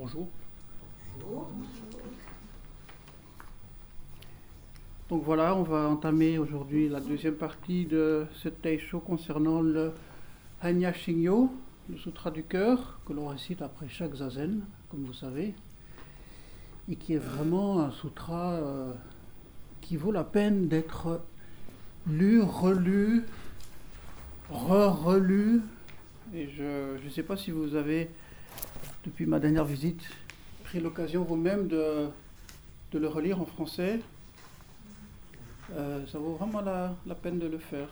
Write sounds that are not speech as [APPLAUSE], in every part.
Bonjour. Donc voilà, on va entamer aujourd'hui la deuxième partie de cette Taisho concernant le Hanya Shingyo, le Sutra du cœur, que l'on récite après chaque zazen, comme vous savez, et qui est vraiment un sutra euh, qui vaut la peine d'être lu, relu, re-relu. Et je ne sais pas si vous avez, depuis ma dernière visite, pris l'occasion vous-même de, le relire en français. Euh, ça vaut vraiment la, peine de le faire.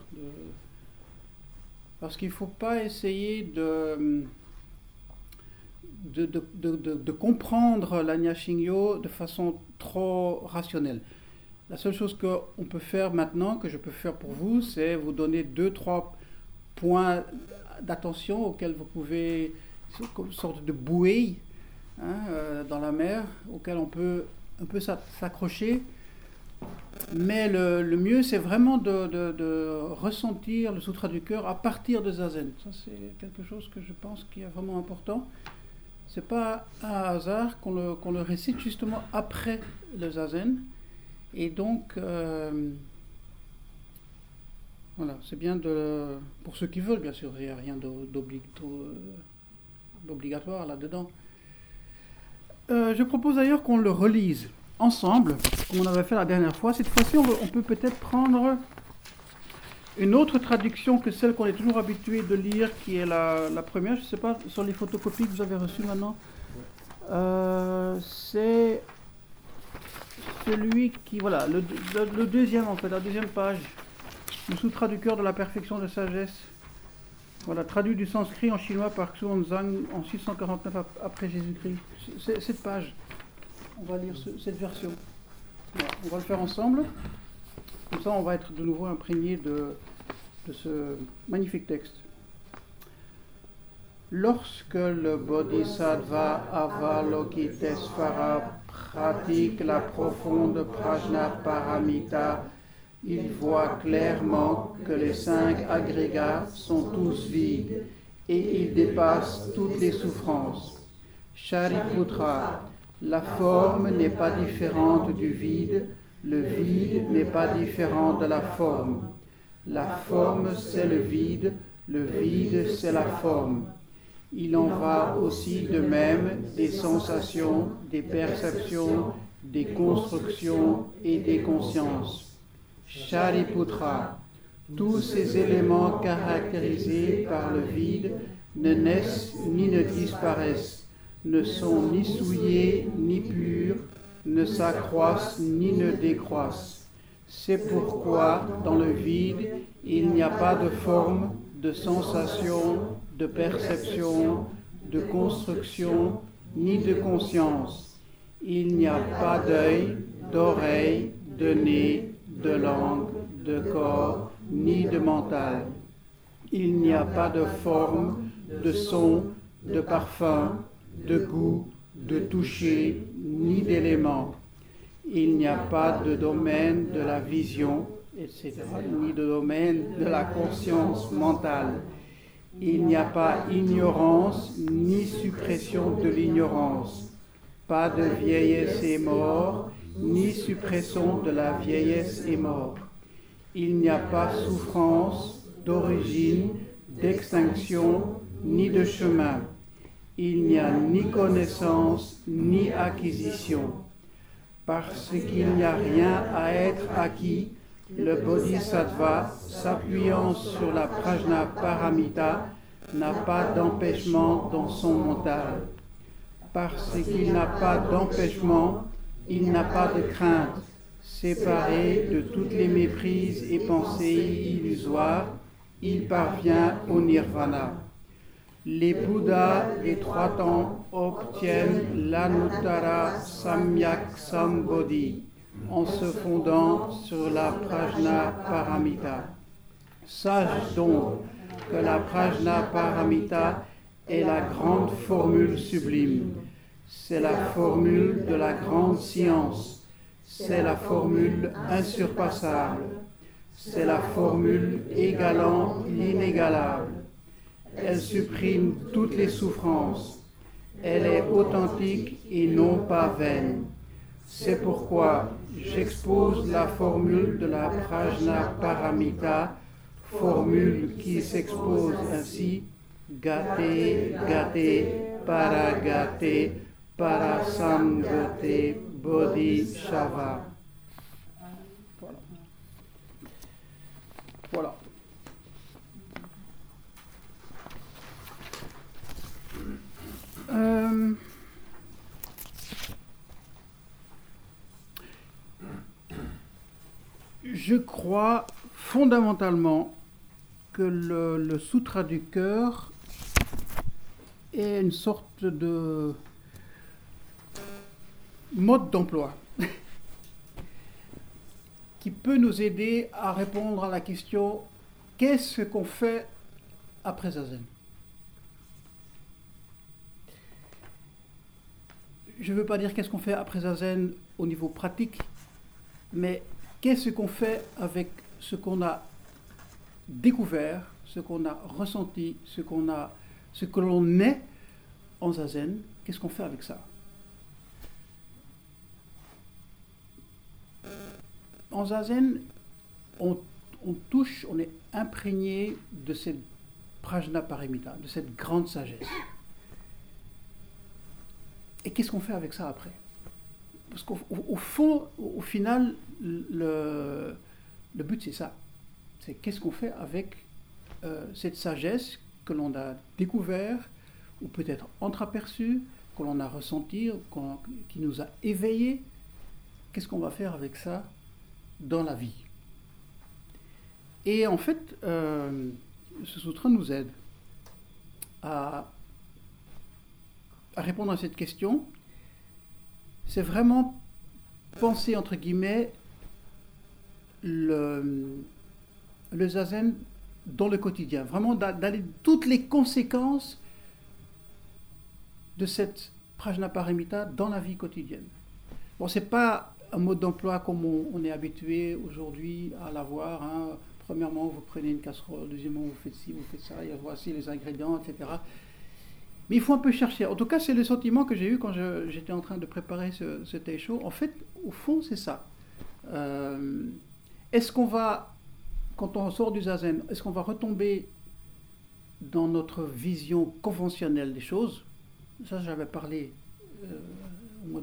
Parce qu'il ne faut pas essayer de, de comprendre l'Anya Shingyo de façon trop rationnelle. La seule chose qu'on peut faire maintenant, que je peux faire pour vous, c'est vous donner deux, trois points d'attention auxquels vous pouvez, une sorte de bouée hein, euh, dans la mer, auquel on peut un peu s'accrocher mais le, mieux, c'est vraiment de, ressentir le sutra du cœur à partir de Zazen. Ça, c'est quelque chose que je pense qui est vraiment important. C'est pas un hasard qu'on le, récite justement après le Zazen. Et donc, euh, voilà, c'est bien de. Pour ceux qui veulent, bien sûr, il n'y a rien d'obligatoire là-dedans. Euh, je propose d'ailleurs qu'on le relise ensemble, comme on avait fait la dernière fois. Cette fois-ci, on, peut peut-être prendre une autre traduction que celle qu'on est toujours habitué de lire, qui est la, première. Je ne sais pas, sur les photocopies que vous avez reçues maintenant. Euh, c'est celui qui, voilà, le, le, deuxième en fait, la deuxième page, le Sutra du cœur de la perfection de sagesse. Voilà, traduit du sanskrit en chinois par Xuanzang en 649 après Jésus-Christ. Cette page on va lire ce, cette version. On va le faire ensemble. Comme ça, on va être de nouveau imprégné de, de ce magnifique texte. Lorsque le Bodhisattva Avalokitesvara pratique la profonde prajna paramita, il voit clairement que les cinq agrégats sont tous vides et il dépasse toutes les souffrances. Shariputra, la forme n'est pas différente du vide, le vide n'est pas différent de la forme. La forme, c'est le vide, le vide, c'est la forme. Il en va aussi de même des sensations, des perceptions, des constructions et des consciences. Shariputra, tous ces éléments caractérisés par le vide ne naissent ni ne disparaissent ne sont ni souillés ni purs, ne s'accroissent ni ne décroissent. C'est pourquoi dans le vide, il n'y a pas de forme, de sensation, de perception, de construction, ni de conscience. Il n'y a pas d'œil, d'oreille, de nez, de langue, de corps, ni de mental. Il n'y a pas de forme, de son, de parfum, de goût, de toucher, ni d'éléments. Il n'y a pas de domaine de la vision, etc., ni de domaine de la conscience mentale. Il n'y a pas ignorance ni suppression de l'ignorance, pas de vieillesse et mort, ni suppression de la vieillesse et mort. Il n'y a pas souffrance d'origine, d'extinction, ni de chemin il n'y a ni connaissance ni acquisition. Parce qu'il n'y a rien à être acquis, le Bodhisattva, s'appuyant sur la prajna paramita, n'a pas d'empêchement dans son mental. Parce qu'il n'a pas d'empêchement, il n'a pas de crainte. Séparé de toutes les méprises et pensées illusoires, il parvient au nirvana les Bouddhas des trois temps obtiennent l'Anuttara Samyak Sambodhi en se fondant sur la Prajna Paramita. Sache donc que la Prajna Paramita est la grande formule sublime. C'est la formule de la grande science. C'est la formule insurpassable. C'est la formule égalant l'inégalable elle supprime toutes les souffrances. Elle est authentique et non pas vaine. C'est pourquoi j'expose la formule de la Prajna Paramita, formule qui s'expose ainsi Gate, Gate, Paragate, Parasangate, Bodhisattva. Voilà. Voilà. Euh, je crois fondamentalement que le, le sutra du cœur est une sorte de mode d'emploi [LAUGHS] qui peut nous aider à répondre à la question qu'est-ce qu'on fait après Zazen? Je ne veux pas dire qu'est-ce qu'on fait après Zazen au niveau pratique, mais qu'est-ce qu'on fait avec ce qu'on a découvert, ce qu'on a ressenti, ce qu'on a, ce que l'on est en Zazen, qu'est-ce qu'on fait avec ça? En Zazen, on, touche, on est imprégné de cette prajna paramita, de cette grande sagesse. Et qu'est-ce qu'on fait avec ça après? Parce qu'au au fond, au, final, le, but c'est ça. C'est qu'est-ce qu'on fait avec euh, cette sagesse que l'on a découvert ou peut-être entreaperçue, que l'on a ressenti, qui nous a éveillés? Qu'est-ce qu'on va faire avec ça? Dans la vie Et en fait, euh, ce sutra nous aide à à répondre à cette question, c'est vraiment penser, entre guillemets, le, le zazen dans le quotidien. Vraiment d'aller toutes les conséquences de cette prajnaparamita dans la vie quotidienne. Bon, c'est pas un mode d'emploi comme on, est habitué aujourd'hui à l'avoir. Hein. Premièrement, vous prenez une casserole, deuxièmement, vous faites ci, vous faites ça, et voici les ingrédients, etc. Mais il faut un peu chercher. En tout cas, c'est le sentiment que j'ai eu quand j'étais en train de préparer ce, ce show. En fait, au fond, c'est ça. Euh, est-ce qu'on va, quand on sort du zazen, est-ce qu'on va retomber dans notre vision conventionnelle des choses? Ça, j'avais parlé euh, au, mois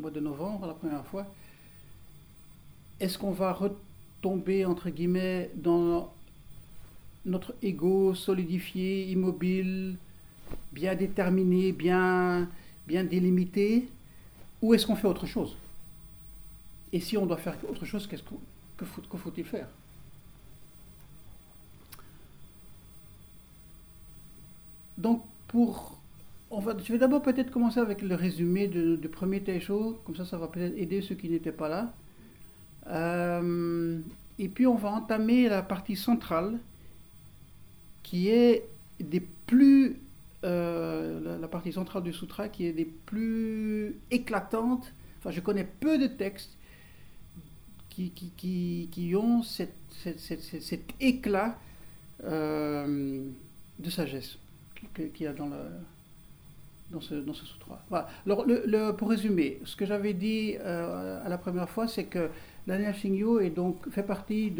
mois de, novembre, la première fois. Est-ce qu'on va retomber, entre guillemets, dans notre ego solidifié, immobile bien déterminé, bien, délimité, ou est-ce qu'on fait autre chose? Et si on doit faire autre chose, qu'est-ce que, que faut-il faire? Donc, pour, on va, je vais d'abord peut-être commencer avec le résumé du premier Taisho, comme ça, ça va peut-être aider ceux qui n'étaient pas là. Euh, et puis, on va entamer la partie centrale, qui est des plus euh, la, partie centrale du sutra qui est des plus éclatantes. Enfin, je connais peu de textes qui, qui, qui, qui ont cette, cet éclat euh, de sagesse qu'il y a dans, le, dans, ce, dans ce sutra. Voilà. Alors, pour résumer, ce que j'avais dit euh, à la première fois, c'est que l'Anya Shingyo est donc, fait partie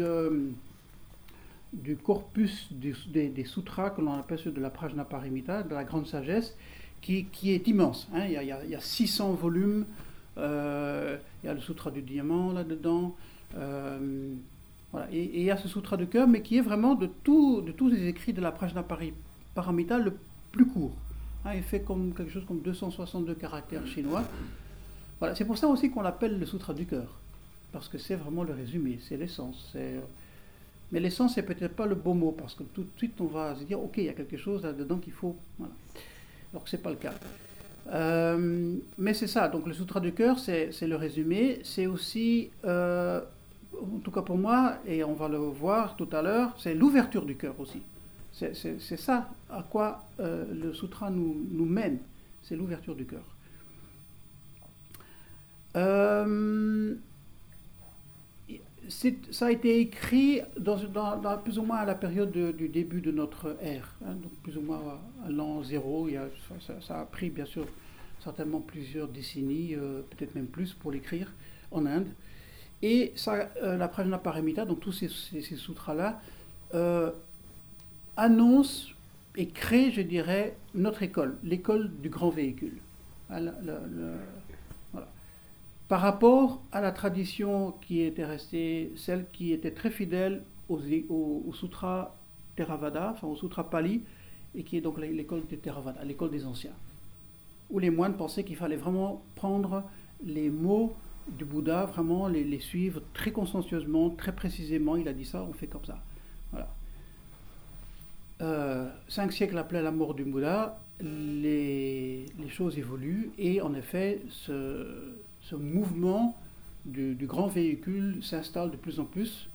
du corpus des, des, sutras que l'on appelle ceux de la Prajnaparamita, de la grande sagesse, qui, qui est immense. Hein. Il, y a, il, y a, 600 volumes, euh, il y a le sutra du diamant là-dedans, euh, voilà. et, il y a ce sutra de cœur, mais qui est vraiment de, tout, de tous les écrits de la Prajnaparamita le plus court. Hein. il fait comme, quelque chose comme 262 caractères chinois. Voilà. C'est pour ça aussi qu'on l'appelle le sutra du cœur, parce que c'est vraiment le résumé, c'est l'essence. c'est mais l'essence, c'est peut-être pas le beau mot, parce que tout de suite, on va se dire, ok, il y a quelque chose là-dedans qu'il faut. Voilà. Alors que ce n'est pas le cas. Euh, mais c'est ça, donc le sutra du cœur, c'est le résumé. C'est aussi, euh, en tout cas pour moi, et on va le voir tout à l'heure, c'est l'ouverture du cœur aussi. C'est ça à quoi euh, le sutra nous, mène, c'est l'ouverture du cœur. ça a été écrit dans, plus ou moins à la période du début de notre ère, hein, donc plus ou moins à, l'an zéro. Ça, a pris bien sûr certainement plusieurs décennies, euh, peut-être même plus, pour l'écrire en Inde. Et ça, euh, la donc tous ces, ces, sutras-là, annoncent et créent, je dirais, notre école, l'école du grand véhicule. Hein, par rapport à la tradition qui était restée, celle qui était très fidèle aux, au, Sutra Theravada, enfin au Sutra Pali, et qui est donc l'école des Theravada, l'école des anciens, où les moines pensaient qu'il fallait vraiment prendre les mots du Bouddha, vraiment les, suivre très consciencieusement, très précisément. Il a dit ça, on fait comme ça. Voilà. Euh, cinq siècles après la mort du Bouddha, les, choses évoluent et en effet, ce, ce mouvement du, grand véhicule s'installe de plus en plus.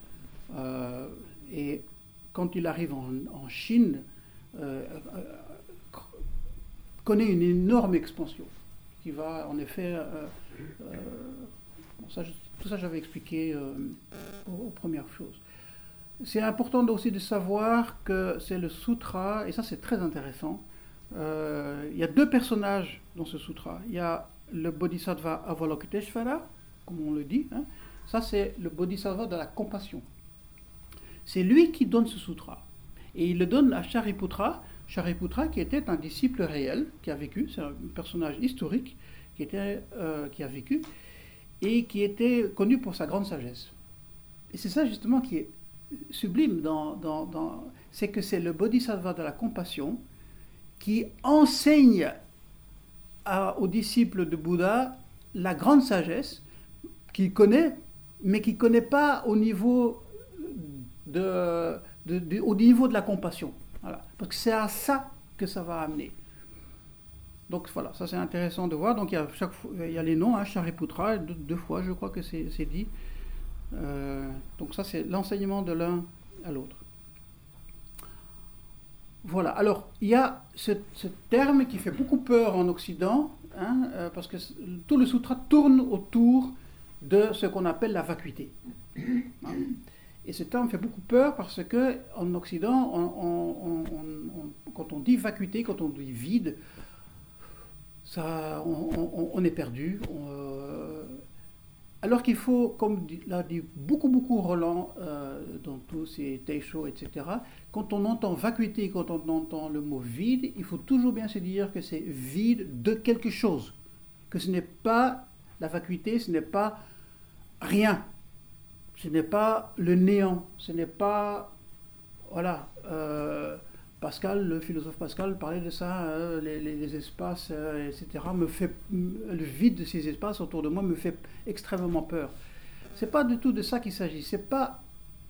Euh, et quand il arrive en, Chine, euh, euh, connaît une énorme expansion qui va en effet... tout ça j'avais expliqué aux, premières choses. C'est important aussi de savoir que c'est le sutra, et ça c'est très intéressant. il y a deux personnages dans ce sutra. Il y a le bodhisattva Avalokiteshvara, comme on le dit, hein, ça c'est le bodhisattva de la compassion. C'est lui qui donne ce sutra. Et il le donne à Shariputra, Shariputra qui était un disciple réel, qui a vécu, c'est un personnage historique qui, était, euh, qui a vécu, et qui était connu pour sa grande sagesse. Et c'est ça justement qui est sublime, dans, dans, c'est que c'est le bodhisattva de la compassion qui enseigne aux disciples de Bouddha la grande sagesse qu'il connaît, mais qu'il ne connaît pas au niveau de, au niveau de la compassion. Voilà. Parce que c'est à ça que ça va amener. Donc voilà, ça c'est intéressant de voir. Donc il y a, chaque il y a les noms, hein, Shariputra, deux, deux, fois je crois que c'est dit. Euh, donc ça c'est l'enseignement de l'un à l'autre. Voilà, alors il y a ce, terme qui fait beaucoup peur en Occident, hein, euh, parce que tout le sutra tourne autour de ce qu'on appelle la vacuité. Hein. Et ce terme fait beaucoup peur parce que en Occident, quand on dit vacuité, quand on dit vide, ça, on, est perdu. Euh, alors qu'il faut, comme l'a dit beaucoup, beaucoup Roland euh, dans tous ses Teisho, etc., quand on entend vacuité, quand on entend le mot vide, il faut toujours bien se dire que c'est vide de quelque chose. Que ce n'est pas la vacuité, ce n'est pas rien. Ce n'est pas le néant. Ce n'est pas. Voilà. Euh, Pascal, le philosophe Pascal, parlait de ça, hein, les, espaces, euh, etc. Me fait, le vide de ces espaces autour de moi me fait extrêmement peur. C'est pas du tout de ça qu'il s'agit. C'est pas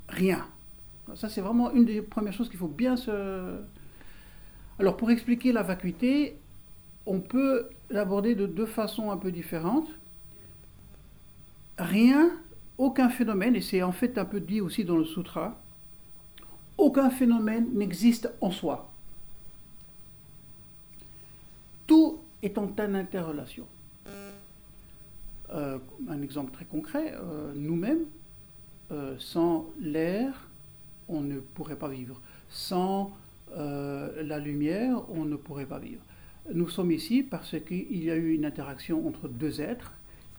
rien. Ça, c'est vraiment une des premières choses qu'il faut bien se. Alors, pour expliquer la vacuité, on peut l'aborder de deux façons un peu différentes. Rien, aucun phénomène, et c'est en fait un peu dit aussi dans le sutra, aucun phénomène n'existe en soi. Tout est en interrelation. Euh, un exemple très concret, euh, nous-mêmes, euh, sans l'air, on ne pourrait pas vivre. Sans la lumière, on ne pourrait pas vivre. Nous sommes ici parce qu'il y a eu une interaction entre deux êtres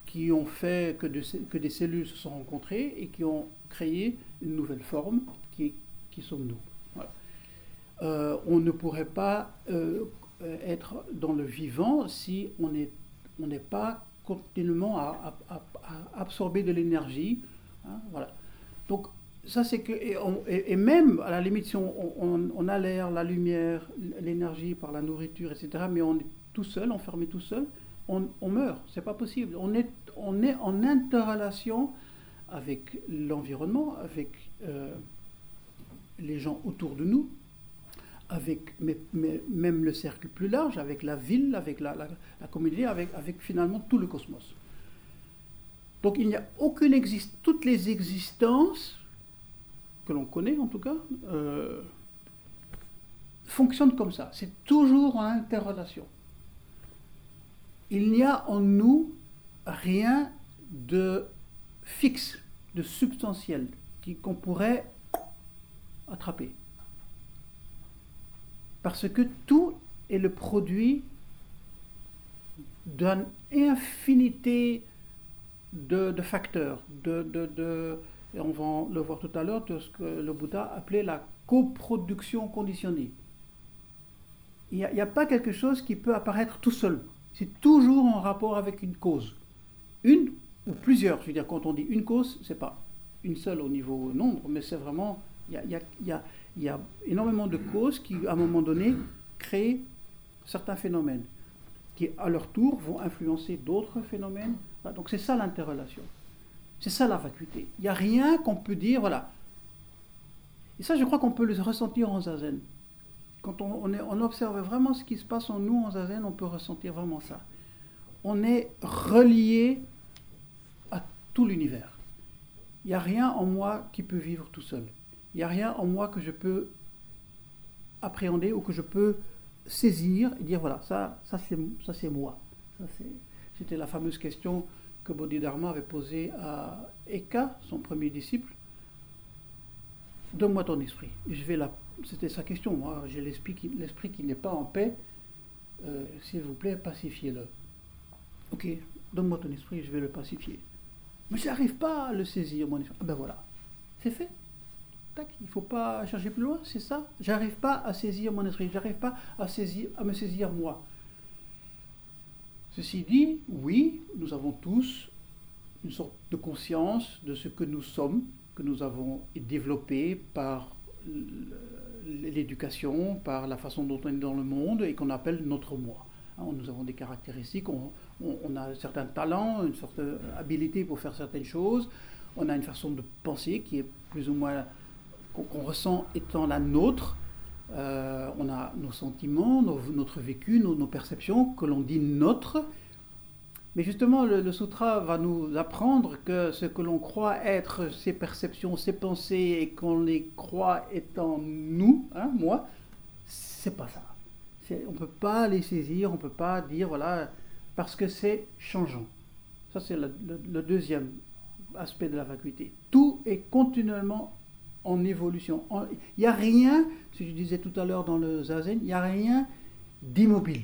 qui ont fait que, que des cellules se sont rencontrées et qui ont créé une nouvelle forme qui sommes-nous euh, On ne pourrait pas euh, être dans le vivant si on n'est on pas continuellement à, absorber de l'énergie. Hein, voilà. Donc, ça, c'est que. Et, même, à la limite, si on, a l'air, la lumière, l'énergie par la nourriture, etc., mais on est tout seul, enfermé tout seul, on, meurt. C'est pas possible. On est, on est en interrelation avec l'environnement, avec. Euh, les gens autour de nous, avec même le cercle plus large, avec la ville, avec la, communauté, avec, avec, finalement tout le cosmos. Donc il n'y a aucune existence, toutes les existences que l'on connaît en tout cas, euh, fonctionnent comme ça. C'est toujours en interrelation. Il n'y a en nous rien de fixe, de substantiel qu'on pourrait attraper. Parce que tout est le produit d'une infinité de, facteurs, de, de, et on va le voir tout à l'heure, de ce que le Bouddha appelait la coproduction conditionnée. Il n'y a, a, pas quelque chose qui peut apparaître tout seul. C'est toujours en rapport avec une cause. Une ou plusieurs. Je veux dire, quand on dit une cause, c'est pas une seule au niveau nombre, mais c'est vraiment. Il y a, énormément de causes qui, à un moment donné, créent certains phénomènes qui, à leur tour, vont influencer d'autres phénomènes. Donc c'est ça l'interrelation. C'est ça la vacuité. Il n'y a rien qu'on peut dire, voilà. Et ça, je crois qu'on peut le ressentir en zazen. Quand on, on, observe vraiment ce qui se passe en nous en zazen, on peut ressentir vraiment ça. On est relié à tout l'univers. Il n'y a rien en moi qui peut vivre tout seul. Il n'y a rien en moi que je peux appréhender ou que je peux saisir et dire voilà, ça, ça c'est moi. C'était la fameuse question que Bodhidharma avait posée à Eka, son premier disciple. Donne-moi ton esprit. je vais la... C'était sa question. Moi, j'ai l'esprit qui, n'est pas en paix. Euh, s'il vous plaît, pacifiez-le. Ok, donne-moi ton esprit, je vais le pacifier. Mais je n'arrive pas à le saisir, mon esprit. Ah ben voilà, c'est fait. Il ne faut pas chercher plus loin, c'est ça. J'arrive pas à saisir mon esprit, j'arrive pas à, saisir, à me saisir moi. Ceci dit, oui, nous avons tous une sorte de conscience de ce que nous sommes, que nous avons développé par l'éducation, par la façon dont on est dans le monde et qu'on appelle notre moi. Hein, nous avons des caractéristiques, on, a certains talents, une sorte d'habilité pour faire certaines choses, on a une façon de penser qui est plus ou moins qu'on ressent étant la nôtre, euh, on a nos sentiments, notre vécu, nos, perceptions que l'on dit notre. Mais justement, le, sutra va nous apprendre que ce que l'on croit être ses perceptions, ses pensées, et qu'on les croit étant nous, hein, moi, c'est pas ça. On ne peut pas les saisir, on ne peut pas dire, voilà, parce que c'est changeant. Ça, c'est le, le, deuxième aspect de la vacuité. Tout est continuellement en évolution. Il n'y a rien, ce que je disais tout à l'heure dans le zazen, il n'y a rien d'immobile.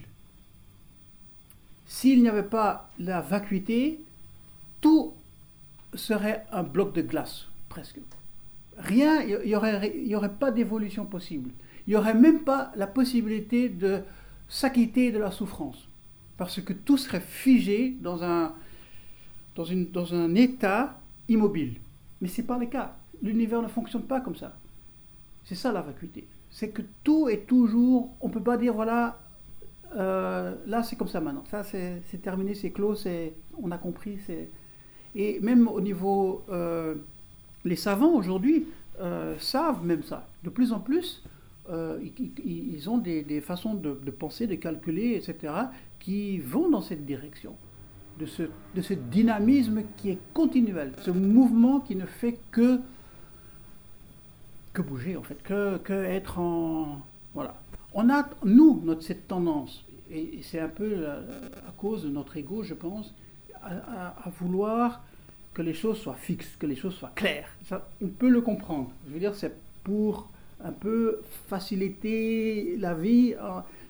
S'il n'y avait pas la vacuité, tout serait un bloc de glace, presque. Rien, il n'y aurait, aurait pas d'évolution possible. Il n'y aurait même pas la possibilité de s'acquitter de la souffrance. Parce que tout serait figé dans un, dans une, dans un état immobile. Mais ce n'est pas le cas l'univers ne fonctionne pas comme ça. C'est ça la vacuité. C'est que tout est toujours. On ne peut pas dire, voilà, euh, là c'est comme ça maintenant. Ça c'est terminé, c'est clos, on a compris. Et même au niveau. Euh, les savants aujourd'hui euh, savent même ça. De plus en plus, ils, ont des, façons de, de, penser, de calculer, etc., qui vont dans cette direction. De ce, de ce dynamisme qui est continuel, ce mouvement qui ne fait que que bouger en fait, que, que être en... Voilà. On a, nous, notre, cette tendance, et c'est un peu à cause de notre ego, je pense, à, vouloir que les choses soient fixes, que les choses soient claires. On peut le comprendre. Je veux dire, c'est pour un peu faciliter la vie.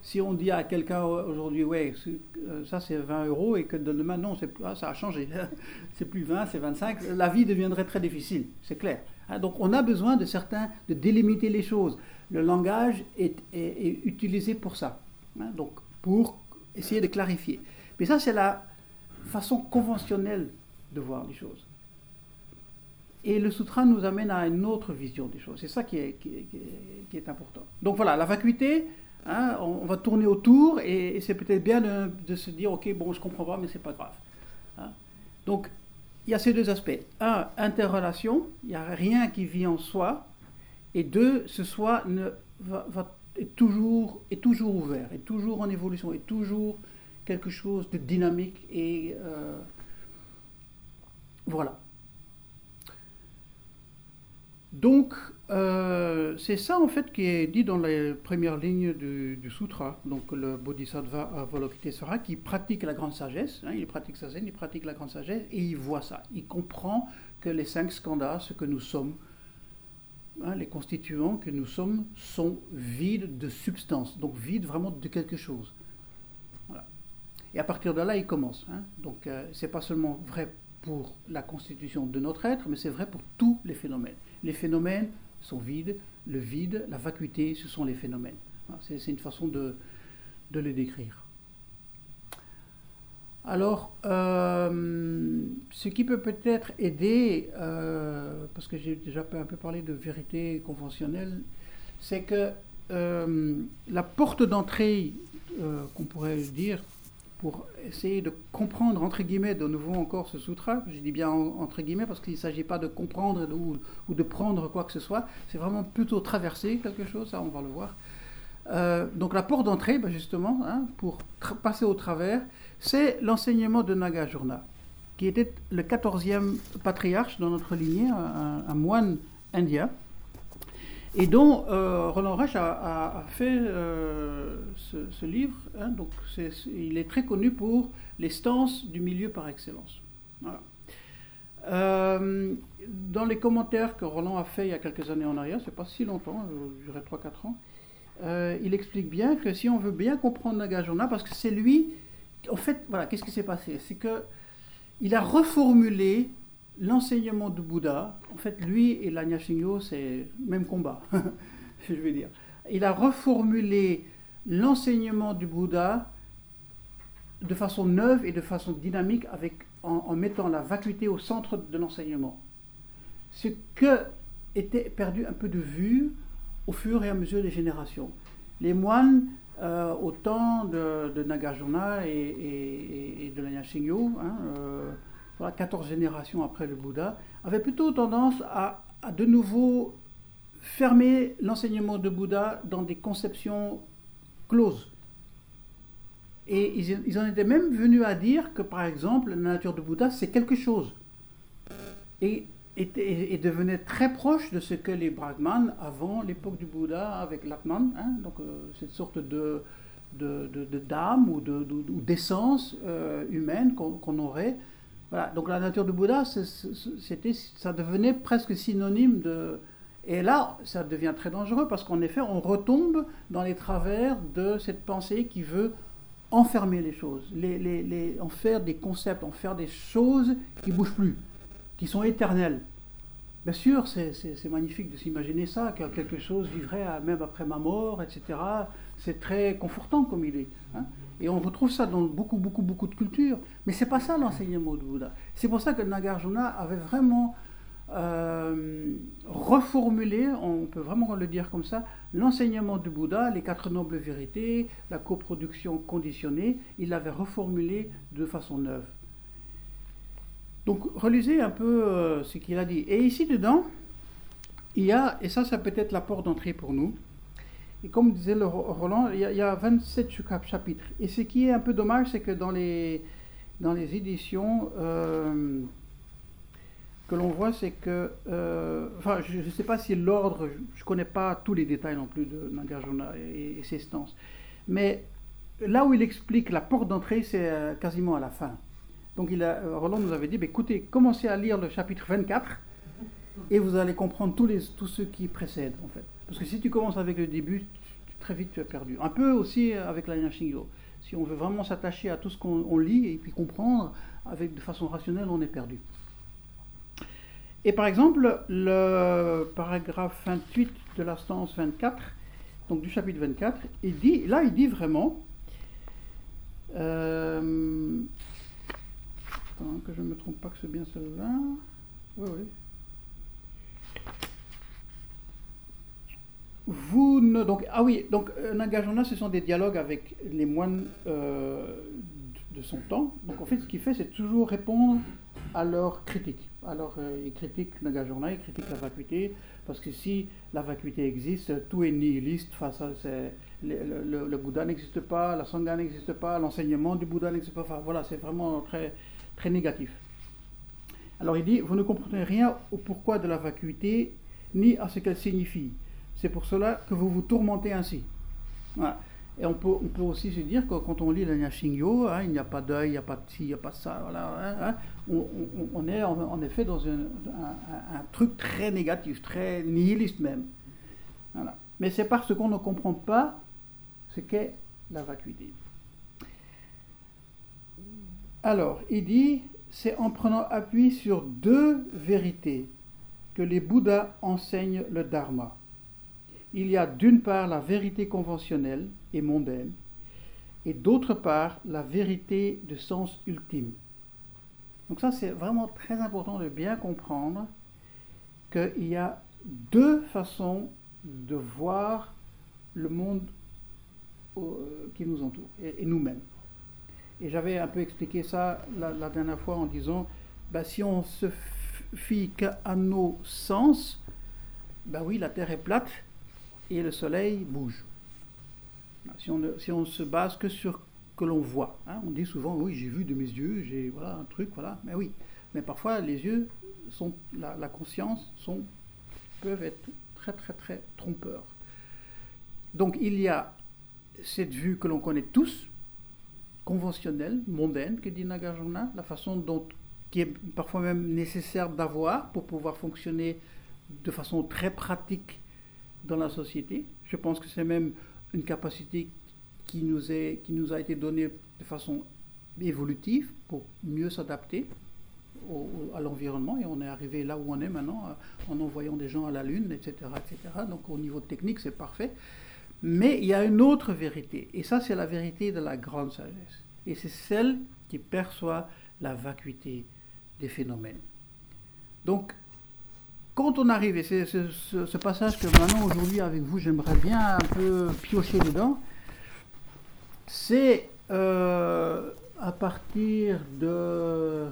Si on dit à quelqu'un aujourd'hui, ouais, euh, ça c'est 20 euros, et que demain, non, ah, ça a changé, [LAUGHS] c'est plus 20, c'est 25, la vie deviendrait très difficile, c'est clair. Hein, donc on a besoin de certains, de délimiter les choses. Le langage est, utilisé pour ça, hein, donc pour essayer de clarifier. Mais ça, c'est la façon conventionnelle de voir les choses. Et le sutra nous amène à une autre vision des choses. C'est ça qui est, important. Donc voilà, la vacuité, hein, on, va tourner autour et, c'est peut-être bien de, se dire, ok, bon, je comprends pas, mais c'est pas grave. Donc il y a ces deux aspects. Un, interrelation, il n'y a rien qui vit en soi. Et deux, ce soi ne, va, est, toujours, ouvert, est toujours en évolution, est toujours quelque chose de dynamique. Et euh, voilà. Donc, euh, c'est ça en fait qui est dit dans les premières lignes du, sutra. Donc, le Bodhisattva Avalokitesvara qui pratique la grande sagesse, hein, il pratique sa zen, il pratique la grande sagesse et il voit ça. Il comprend que les cinq skandhas, ce que nous sommes, hein, les constituants que nous sommes, sont vides de substance, donc vides vraiment de quelque chose. Et à partir de là, il commence. Hein. Donc, euh, ce n'est pas seulement vrai pour la constitution de notre être, mais c'est vrai pour tous les phénomènes. Les phénomènes sont vides, le vide, la vacuité, ce sont les phénomènes. C'est une façon de, les décrire. Alors, euh, ce qui peut peut-être aider, euh, parce que j'ai déjà un peu parlé de vérité conventionnelle, c'est que euh, la porte d'entrée, qu'on pourrait dire, pour essayer de comprendre, entre guillemets, de nouveau encore ce sutra, je dis bien entre guillemets parce qu'il ne s'agit pas de comprendre ou, de prendre quoi que ce soit, c'est vraiment plutôt traverser quelque chose, ça on va le voir. donc la porte d'entrée, ben, justement, hein, pour passer au travers, c'est l'enseignement de Nagarjuna, qui était le 14e patriarche dans notre lignée, un, moine indien, et dont euh, Roland Reich a, fait euh, ce, livre. Hein, donc il est très connu pour les stances du milieu par excellence. Euh, dans les commentaires que Roland a fait il y a quelques années en arrière, c'est pas si longtemps, je dirais 3-4 ans, il explique bien que si on veut bien comprendre Nagarjuna, parce que c'est lui en fait, voilà, qu'est-ce qui s'est passé? C'est que il a reformulé l'enseignement du Bouddha. En fait, lui et l'Anya Shingyo, c'est même combat, [LAUGHS] je vais dire. Il a reformulé l'enseignement du Bouddha de façon neuve et de façon dynamique avec, en, mettant la vacuité au centre de l'enseignement. Ce que était perdu un peu de vue au fur et à mesure des générations. Les moines euh, au temps de, Nagarjuna et, de la hein, euh, voilà, 14 générations après le Bouddha, avaient plutôt tendance à, de nouveau fermer l'enseignement de Bouddha dans des conceptions closes. Et ils, en étaient même venus à dire que, par exemple, la nature de Bouddha, c'est quelque chose. Et et, devenait très proche de ce que les Brahmanes, avant l'époque du Bouddha, avec l'Atman, hein, donc euh, cette sorte de, d'âme ou, d'essence euh, humaine qu'on, aurait. Donc la nature du Bouddha, ça devenait presque synonyme de... Et là, ça devient très dangereux parce qu'en effet, on retombe dans les travers de cette pensée qui veut enfermer les choses, en faire des concepts, en faire des choses qui ne bougent plus qui sont éternels. Bien sûr, c'est magnifique de s'imaginer ça, que quelque chose vivrait même après ma mort, etc. C'est très confortant comme est. Hein. Et on retrouve ça dans beaucoup, beaucoup, beaucoup de cultures. Mais c'est pas ça l'enseignement du Bouddha. C'est pour ça que Nagarjuna avait vraiment euh, reformulé, on peut vraiment le dire comme ça, l'enseignement du Bouddha, les quatre nobles vérités, la coproduction conditionnée, il l'avait reformulé de façon neuve. Donc relisez un peu euh, ce qu'il a dit. Et ici dedans, il y a, et ça, ça peut être la porte d'entrée pour nous. Et comme disait le Roland, il y, a, 27 chapitres. Et ce qui est un peu dommage, c'est que dans les, dans les éditions euh, que l'on voit, c'est que, euh, enfin, je ne sais pas si l'ordre, je ne connais pas tous les détails non plus de Nagarjuna et, ses stances, mais là où il explique la porte d'entrée, c'est quasiment à la fin. Donc euh, Roland nous avait dit, bah, écoutez, commencez à lire le chapitre 24 et vous allez comprendre tous, les, tous ceux qui précèdent en fait. Parce que si tu commences avec le début, très vite tu es perdu. Un peu aussi avec la Shingyo. Si on veut vraiment s'attacher à tout ce qu'on lit et puis comprendre avec, de façon rationnelle, on est perdu. Et par exemple, le paragraphe 28 de la stance 24, donc du chapitre 24, il dit, là il dit vraiment, euh, que je ne me trompe pas que c'est bien celle-là. Oui, oui. Vous ne, donc, ah oui, donc un engagement, ce sont des dialogues avec les moines euh, de son temps. Donc en fait, ce qu'il fait, c'est toujours répondre à leurs critiques. Alors, euh, il critique Nagarjuna, il critique la vacuité, parce que si la vacuité existe, tout est nihiliste face à. Le, le, Bouddha n'existe pas, la Sangha n'existe pas, l'enseignement du Bouddha n'existe pas. Enfin, voilà, c'est vraiment très très négatif. Alors il dit, vous ne comprenez rien au pourquoi de la vacuité, ni à ce qu'elle signifie. C'est pour cela que vous vous tourmentez ainsi. Et on peut, aussi se dire que quand on lit le Nyashingyo, hein, il n'y a pas d'œil, il n'y a pas de ci, il n'y a pas de ça, voilà, hein, hein, on, est en, effet dans un, truc très négatif, très nihiliste même. Mais c'est parce qu'on ne comprend pas ce qu'est la vacuité. Alors, il dit, c'est en prenant appui sur deux vérités que les Bouddhas enseignent le Dharma. Il y a d'une part la vérité conventionnelle et mondaine, et d'autre part la vérité de sens ultime. Donc ça, c'est vraiment très important de bien comprendre qu'il y a deux façons de voir le monde euh, qui nous entoure et, nous-mêmes. Et j'avais un peu expliqué ça la, dernière fois en disant, bah, si on se fie qu'à nos sens, bah oui, la Terre est plate et le Soleil bouge. Si on, si se base que sur que l'on voit, hein, on dit souvent, oui, j'ai vu de mes yeux, j'ai voilà un truc, voilà, mais oui. Mais parfois, les yeux sont, la, la conscience sont, peuvent être très, très, très trompeurs. Donc, il y a cette vue que l'on connaît tous, conventionnelle, mondaine, que dit Nagarjuna, la façon dont, qui est parfois même nécessaire d'avoir pour pouvoir fonctionner de façon très pratique dans la société. Je pense que c'est même une capacité qui nous, est, qui nous a été donnée de façon évolutive pour mieux s'adapter à l'environnement et on est arrivé là où on est maintenant euh, en envoyant des gens à la Lune, etc. etc. Donc au niveau technique, c'est parfait. Mais il y a une autre vérité, et ça c'est la vérité de la grande sagesse. Et c'est celle qui perçoit la vacuité des phénomènes. Donc, quand on arrive, et c'est ce, passage que maintenant aujourd'hui avec vous j'aimerais bien un peu piocher dedans, c'est euh, à partir de...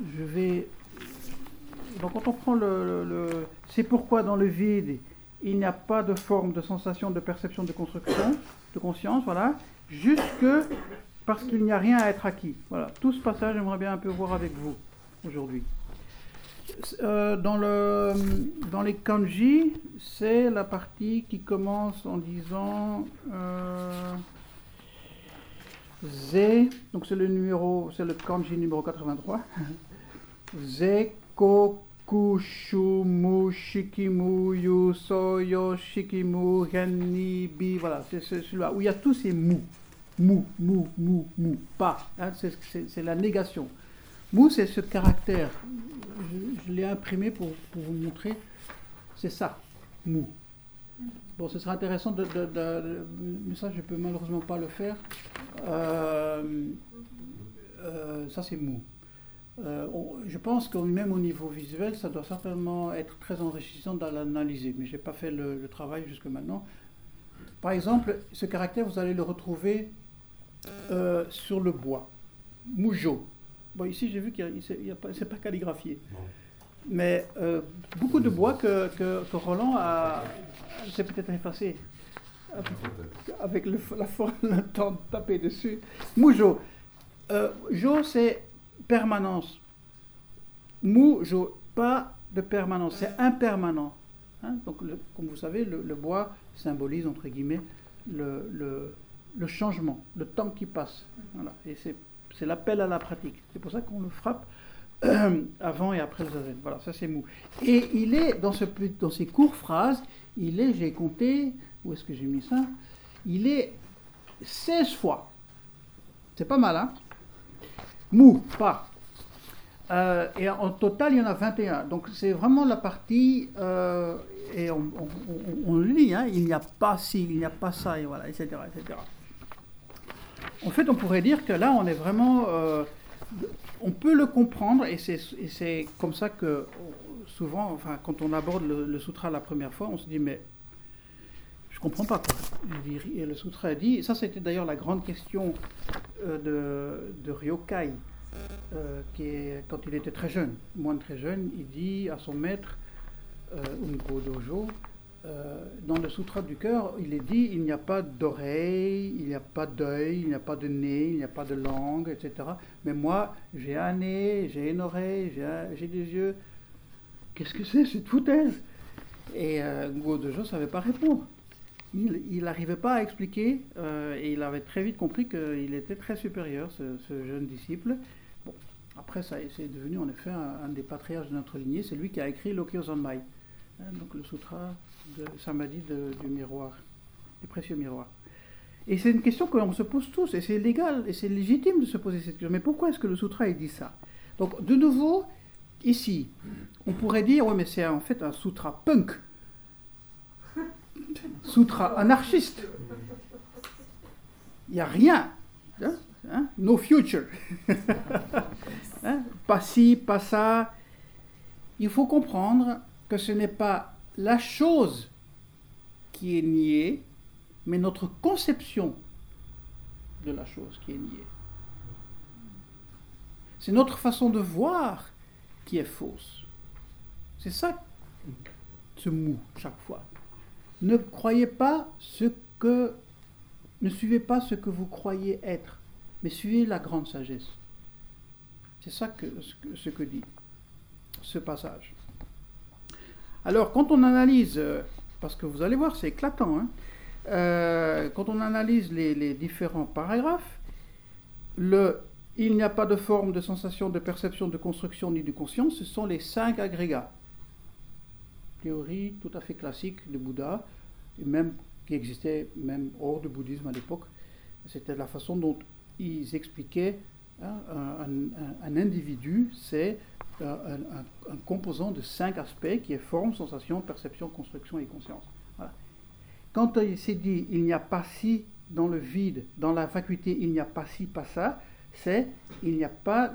Je vais... Donc quand on prend le- le- c'est pourquoi dans le vide, il n'y a pas de forme de sensation, de perception, de construction, de conscience, voilà, jusque parce qu'il n'y a rien à être acquis. Voilà, tout ce passage, j'aimerais bien un peu voir avec vous aujourd'hui. Euh, dans, le, dans les kanji, c'est la partie qui commence en disant euh, donc c'est le numéro, c'est le kanji numéro 83. [LAUGHS] Ze koku shumu shikimu yu soyo shikimu genni bi. Voilà, c'est celui-là où il y a tous ces mou. Mou, mou, mou, mou, pas. Hein, c'est la négation. Mou, c'est ce caractère. Je, l'ai imprimé pour, pour vous montrer. C'est ça, mou. Bon, ce sera intéressant de, Mais ça, je peux malheureusement pas le faire. Euh, euh, ça, c'est mou. Euh, je pense que même au niveau visuel, ça doit certainement être très enrichissant dans l'analyser, mais je n'ai pas fait le, le travail jusque maintenant. Par exemple, ce caractère, vous allez le retrouver sur le bois. Moujo. Bon, ici, j'ai vu qu'il a, pas, c'est pas calligraphié. Mais euh, beaucoup de bois que, que, que Roland a, s'est peut-être effacé avec le, la forme, le temps de taper dessus. Moujo. Euh, jo, c'est permanence. Moujo, pas de permanence, c'est impermanent. Hein, donc, le- comme vous savez, le, le bois symbolise, entre guillemets, le, le- le changement, le temps qui passe. Voilà. Et c'est c'est l'appel à la pratique. C'est pour ça qu'on le frappe euh, avant et après le zazen. Voilà, ça c'est mou. Et il est, dans, ce, dans ces courtes phrases, il est, j'ai compté, où est-ce que j'ai mis ça? Il est 16 fois. C'est pas mal, hein? Mou, pas. Euh, et en total, il y en a 21. Donc c'est vraiment la partie, euh, et on le lit, hein, il n'y a pas ci, il n'y a pas ça, et voilà, etc., etc. En fait, on pourrait dire que là, on est vraiment... euh, on peut le comprendre, et c'est comme ça que souvent, quand on aborde le, sutra la première fois, on se dit, mais je comprends pas. Quoi. Et le sutra dit, ça c'était d'ailleurs la grande question euh, de, Ryokai, euh, qui quand il était très jeune, moins très jeune, il dit à son maître, euh, Unko Dojo, euh, dans le sutra du cœur, il est dit il n'y a pas d'oreille, il n'y a pas d'œil, il n'y a pas de nez, il n'y a pas de langue, etc. Mais moi, j'ai un nez, j'ai une oreille, j'ai des yeux. Qu'est-ce que c'est cette foutaise? Et euh, Ngo Dojo ne savait pas répondre. il n'arrivait pas à expliquer euh, et il avait très vite compris qu'il était très supérieur, ce, jeune disciple. Bon, après, c'est devenu en effet un, des patriarches de notre lignée. C'est lui qui a écrit Lokyo Zanmai, hein, donc le sutra de Samadhi du miroir, du précieux miroir. Et c'est une question que l'on se pose tous, et c'est légal, et c'est légitime de se poser cette question. Mais pourquoi est-ce que le sutra dit ça? Donc, de nouveau, ici, on pourrait dire, oui, mais c'est en fait un sutra punk [LAUGHS] sutra anarchiste. Il n'y a rien. Hein, hein, no future. [LAUGHS] hein, pas ci, pas ça. Il faut comprendre que ce n'est pas la chose qui est niée, mais notre conception de la chose qui est niée. C'est notre façon de voir qui est fausse. C'est ça, ce mou, chaque fois ne croyez pas ce que, ne suivez pas ce que vous croyez être, mais suivez la grande sagesse. C'est ça ce que dit ce passage. Alors, quand on analyse, euh, parce que vous allez voir, c'est éclatant, hein, euh, quand on analyse les, différents paragraphes, le il n'y a pas de forme, de sensation, de perception, de construction ni de conscience, ce sont les cinq agrégats théorie tout à fait classique de Bouddha, même qui existait même hors du bouddhisme à l'époque. C'était la façon dont ils expliquaient hein, un, individu, c'est un, composant de cinq aspects qui est forme, sensation, perception, construction et conscience. Quand il s'est dit il n'y a pas si dans le vide, dans la faculté, il n'y a pas si, pas ça, c'est il n'y a pas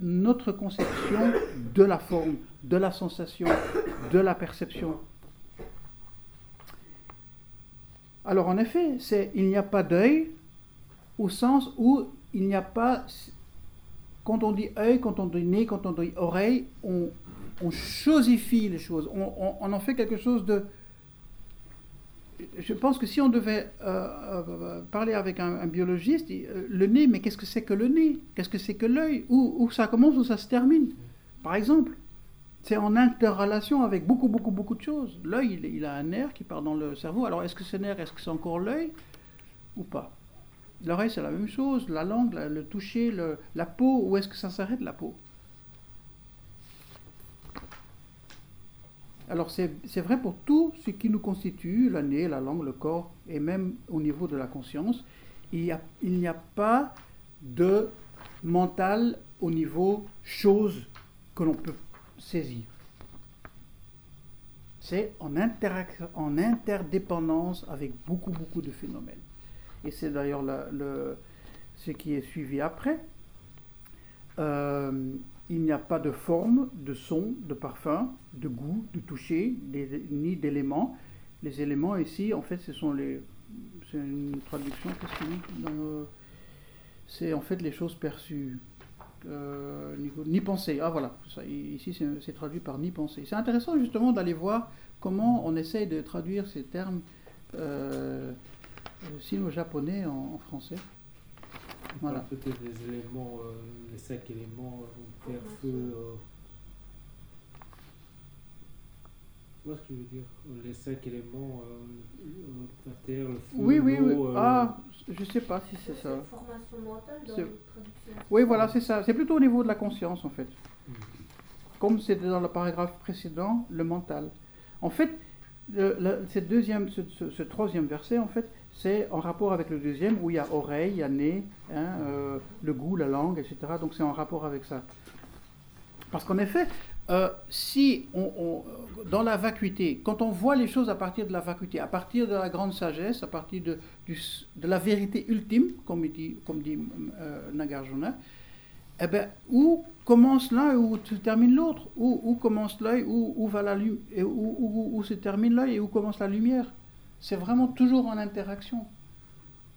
notre conception de la forme, de la sensation, de la perception. Alors en effet, c'est il n'y a pas d'œil au sens où il n'y a pas quand on dit œil, quand on dit nez, quand on dit oreille, on, on chosifie les choses, on, en fait quelque chose de, je pense que si on devait euh, euh, parler avec un, biologiste, euh, le nez, mais qu'est-ce que c'est que le nez? Qu'est-ce que c'est que l'œil? Où, où, ça commence, où ça se termine? Par exemple, c'est en interrelation avec beaucoup, beaucoup, beaucoup de choses. L'œil, il, a un nerf qui part dans le cerveau. Alors, est-ce que ce nerf, est-ce que c'est encore l'œil? Ou pas? L'oreille, c'est la même chose. La langue, le toucher, la peau, où est-ce que ça s'arrête, la peau? Alors c'est vrai pour tout ce qui nous constitue, la nez, la langue, le corps, et même au niveau de la conscience. Il n'y a, pas de mental au niveau chose que l'on peut saisir. C'est en, en interdépendance avec beaucoup, beaucoup de phénomènes. Et c'est d'ailleurs ce qui est suivi après. Euh, il n'y a pas de forme, de son, de parfum, de goût, de toucher, ni d'éléments. Les éléments ici, en fait, ce sont les. C'est une traduction, qu'est-ce qu'il C'est en fait les choses perçues. Euh, ni, pensée. Ah voilà, ici c'est traduit par ni pensée. C'est intéressant justement d'aller voir comment on essaye de traduire ces termes euh sino-japonais en français. Voilà. Peut-être les éléments, euh, les cinq éléments, euh, terre, feu. Euh, ce que je veux dire Les cinq éléments, la terre, le feu. Oui, oui, oui. ah, je sais pas si c'est ça. Formation mentale dans traduction. Oui, voilà, c'est ça. C'est plutôt au niveau de la conscience, en fait. Hmm. Comme c'était dans le paragraphe précédent, le mental. En fait, cette deuxième, ce, troisième verset, en fait, c'est en rapport avec le deuxième où il y a oreille, il y a nez, hein, euh, le goût, la langue, etc. Donc c'est en rapport avec ça. Parce qu'en effet, euh, si on, dans la vacuité, quand on voit les choses à partir de la vacuité, à partir de la grande sagesse, à partir de, la vérité ultime, comme dit, comme dit euh, Nagarjuna, eh ben, où commence l'un et où se termine l'autre? Où, commence l'œil, où, va la où, se termine l'œil et où commence la lumière? C'est vraiment toujours en interaction.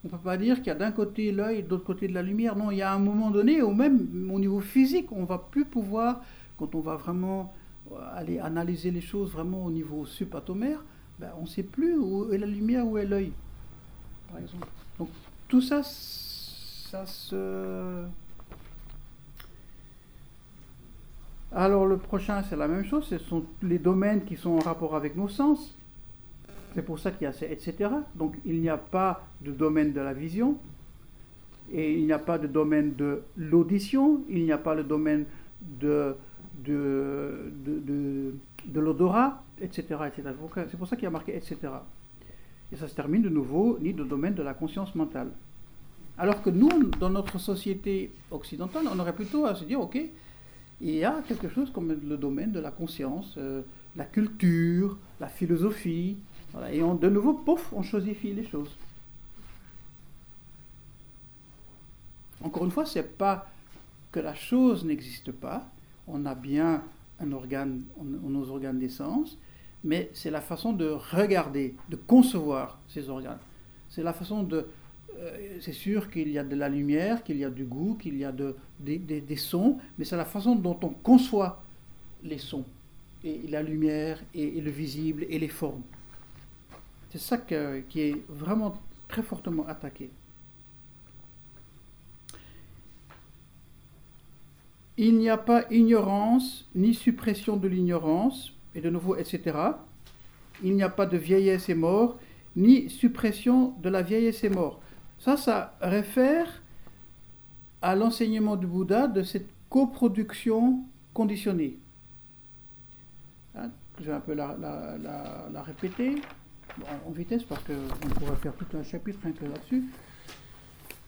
On ne peut pas dire qu'il y a d'un côté l'œil et de l'autre côté de la lumière. Non, il y a un moment donné, ou même au niveau physique, on ne va plus pouvoir, quand on va vraiment euh, aller analyser les choses vraiment au niveau subatomaire, ben, on ne sait plus où est la lumière, où est l'œil, par exemple. Donc tout ça, ça se... Alors le prochain, c'est la même chose, ce sont les domaines qui sont en rapport avec nos sens. C'est pour ça qu'il y a etc. Donc il n'y a pas de domaine de la vision, et il n'y a pas de domaine de l'audition, il n'y a pas le domaine de, de, de, de, l'odorat, etc. etc. C'est pour ça qu'il y a marqué etc. Et ça se termine de nouveau, ni le domaine de la conscience mentale. Alors que nous, dans notre société occidentale, on aurait plutôt à se dire, ok, il y a quelque chose comme le domaine de la conscience, euh, la culture, la philosophie, et on, de nouveau, pouf, on chosifie les choses. Encore une fois, ce n'est pas que la chose n'existe pas, on a bien un organe, nos organes d'essence, mais c'est la façon de regarder, de concevoir ces organes. C'est la façon de... Euh, c'est sûr qu'il y a de la lumière, qu'il y a du goût, qu'il y a de, des sons, mais c'est la façon dont on conçoit les sons, et la lumière, et le visible, et les formes. C'est ça qui est vraiment très fortement attaqué. Il n'y a pas ignorance ni suppression de l'ignorance, et de nouveau, etc. Il n'y a pas de vieillesse et mort, ni suppression de la vieillesse et mort. Ça, ça réfère à l'enseignement du Bouddha de cette coproduction conditionnée. Hein, je vais un peu la, la répéter en vitesse parce qu'on pourrait faire tout un chapitre là-dessus.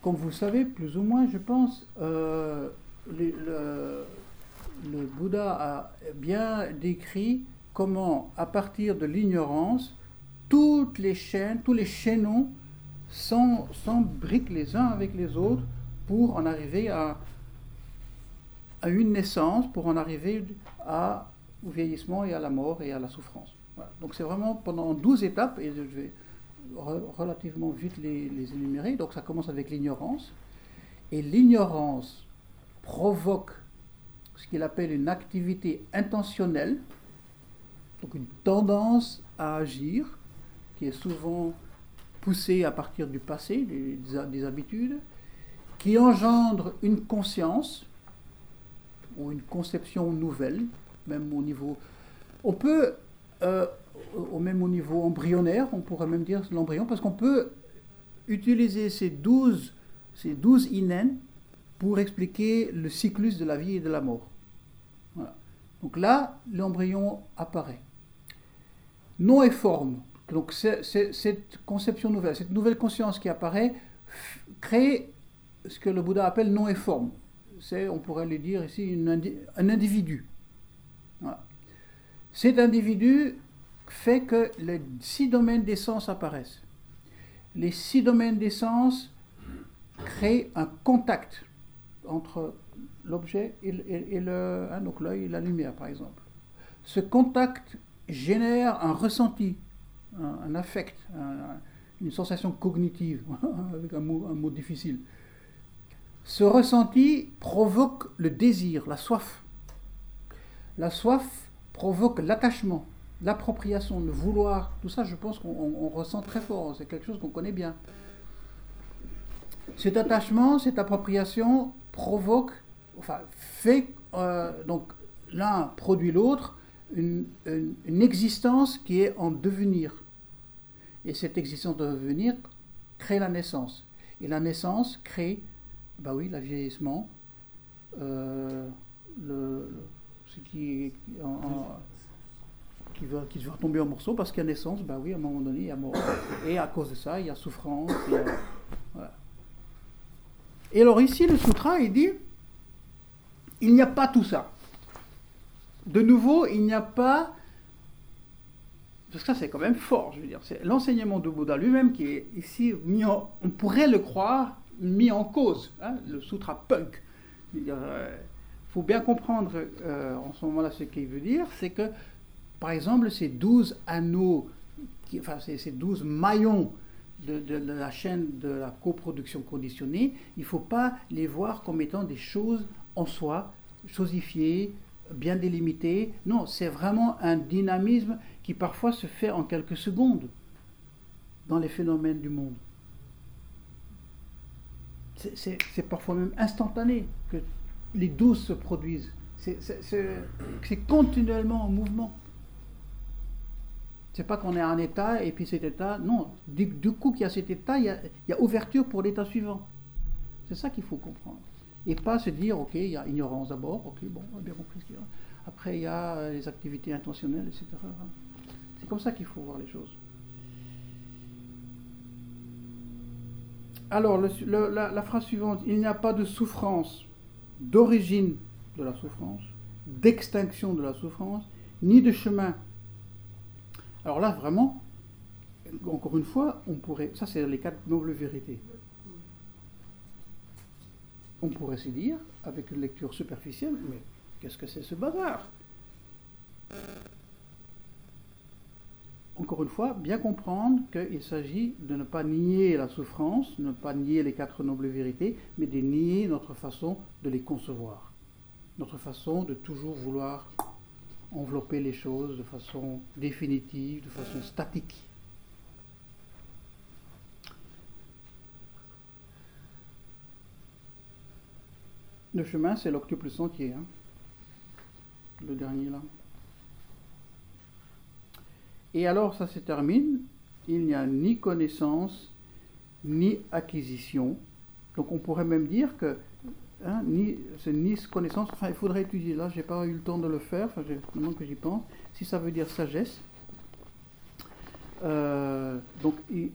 Comme vous savez, plus ou moins, je pense, euh, le, Bouddha a bien décrit comment, à partir de l'ignorance, toutes les chaînes, tous les chaînons s'embriquent les uns avec les autres pour en arriver à, une naissance, pour en arriver au vieillissement et à la mort et à la souffrance. Donc c'est vraiment pendant 12 étapes, et je vais relativement vite les, énumérer. Donc ça commence avec l'ignorance. Et l'ignorance provoque ce qu'il appelle une activité intentionnelle, donc une tendance à agir, qui est souvent poussée à partir du passé, des, des habitudes, qui engendre une conscience ou une conception nouvelle, même au niveau... On peut euh, au même au niveau embryonnaire, on pourrait même dire l'embryon, parce qu'on peut utiliser ces 12, ces 12 pour expliquer le cyclus de la vie et de la mort. Donc là, l'embryon apparaît. Nom et forme. Donc cette conception nouvelle, cette nouvelle conscience qui apparaît, crée ce que le Bouddha appelle nom et forme. C'est, on pourrait le dire ici, un individu. Voilà. Cet individu fait que les six domaines d'essence apparaissent. Les six domaines d'essence créent un contact entre l'objet et, le, hein, l'œil la lumière, par exemple. Ce contact génère un ressenti, un, affect, une sensation cognitive, [LAUGHS] avec un mot, un mot difficile. Ce ressenti provoque le désir, la soif. La soif provoque l'attachement, l'appropriation, le vouloir. Tout ça, je pense qu'on ressent très fort. C'est quelque chose qu'on connaît bien. Cet attachement, cette appropriation provoque, enfin, fait, euh, donc l'un produit l'autre, une, existence qui est en devenir. Et cette existence de devenir crée la naissance. Et la naissance crée, bah oui, qui, va, qui va tomber en morceaux parce a naissance, ben oui, à un moment donné, il y a mort. Et à cause de ça, il y a souffrance. Et alors ici, le sutra, il dit, il n'y a pas tout ça. De nouveau, il n'y a pas... Parce que ça, c'est quand même fort, je veux dire. C'est l'enseignement de Bouddha lui-même qui est ici mis. On pourrait le croire mis en cause. Hein, le sutra punk. Euh, faut bien comprendre euh, en ce moment-là ce qu'il veut dire, c'est que, par exemple, ces douze anneaux, qui, enfin ces, douze maillons de, la chaîne de la coproduction conditionnée, il ne faut pas les voir comme étant des choses en soi, chosifiées, bien délimitées. Non, c'est vraiment un dynamisme qui parfois se fait en quelques secondes dans les phénomènes du monde. C'est parfois même instantané que les douze se produisent. C'est continuellement en mouvement. C'est pas qu'on est en état et puis cet état. Non, du, coup qu'il y a cet état, il y a, ouverture pour l'état suivant. C'est ça qu'il faut comprendre. Et pas se dire, ok, il y a ignorance d'abord, ok, bon, on a bien compris ce qu'il y a. Après, il y a les activités intentionnelles, etc. C'est comme ça qu'il faut voir les choses. Alors, la phrase suivante, il n'y a pas de souffrance d'origine de la souffrance, d'extinction de la souffrance, ni de chemin. Alors là, vraiment, encore une fois, on pourrait, ça c'est les quatre nobles vérités. On pourrait se dire, avec une lecture superficielle, mais qu'est-ce que c'est ce bazar? Encore une fois, bien comprendre qu'il s'agit de ne pas nier la souffrance, ne pas nier les quatre nobles vérités, mais de nier notre façon de les concevoir. Notre façon de toujours vouloir envelopper les choses de façon définitive, de façon statique. Le chemin, c'est l'octuple sentier. hein. Le dernier là. Et alors, ça se termine. Il n'y a ni connaissance, ni acquisition. Donc, on pourrait même dire que hein, ni, c'est ni connaissance. Enfin, il faudrait étudier. Là, j'ai pas eu le temps de le faire. Enfin, maintenant que j'y pense, si ça veut dire sagesse. Euh, donc, il-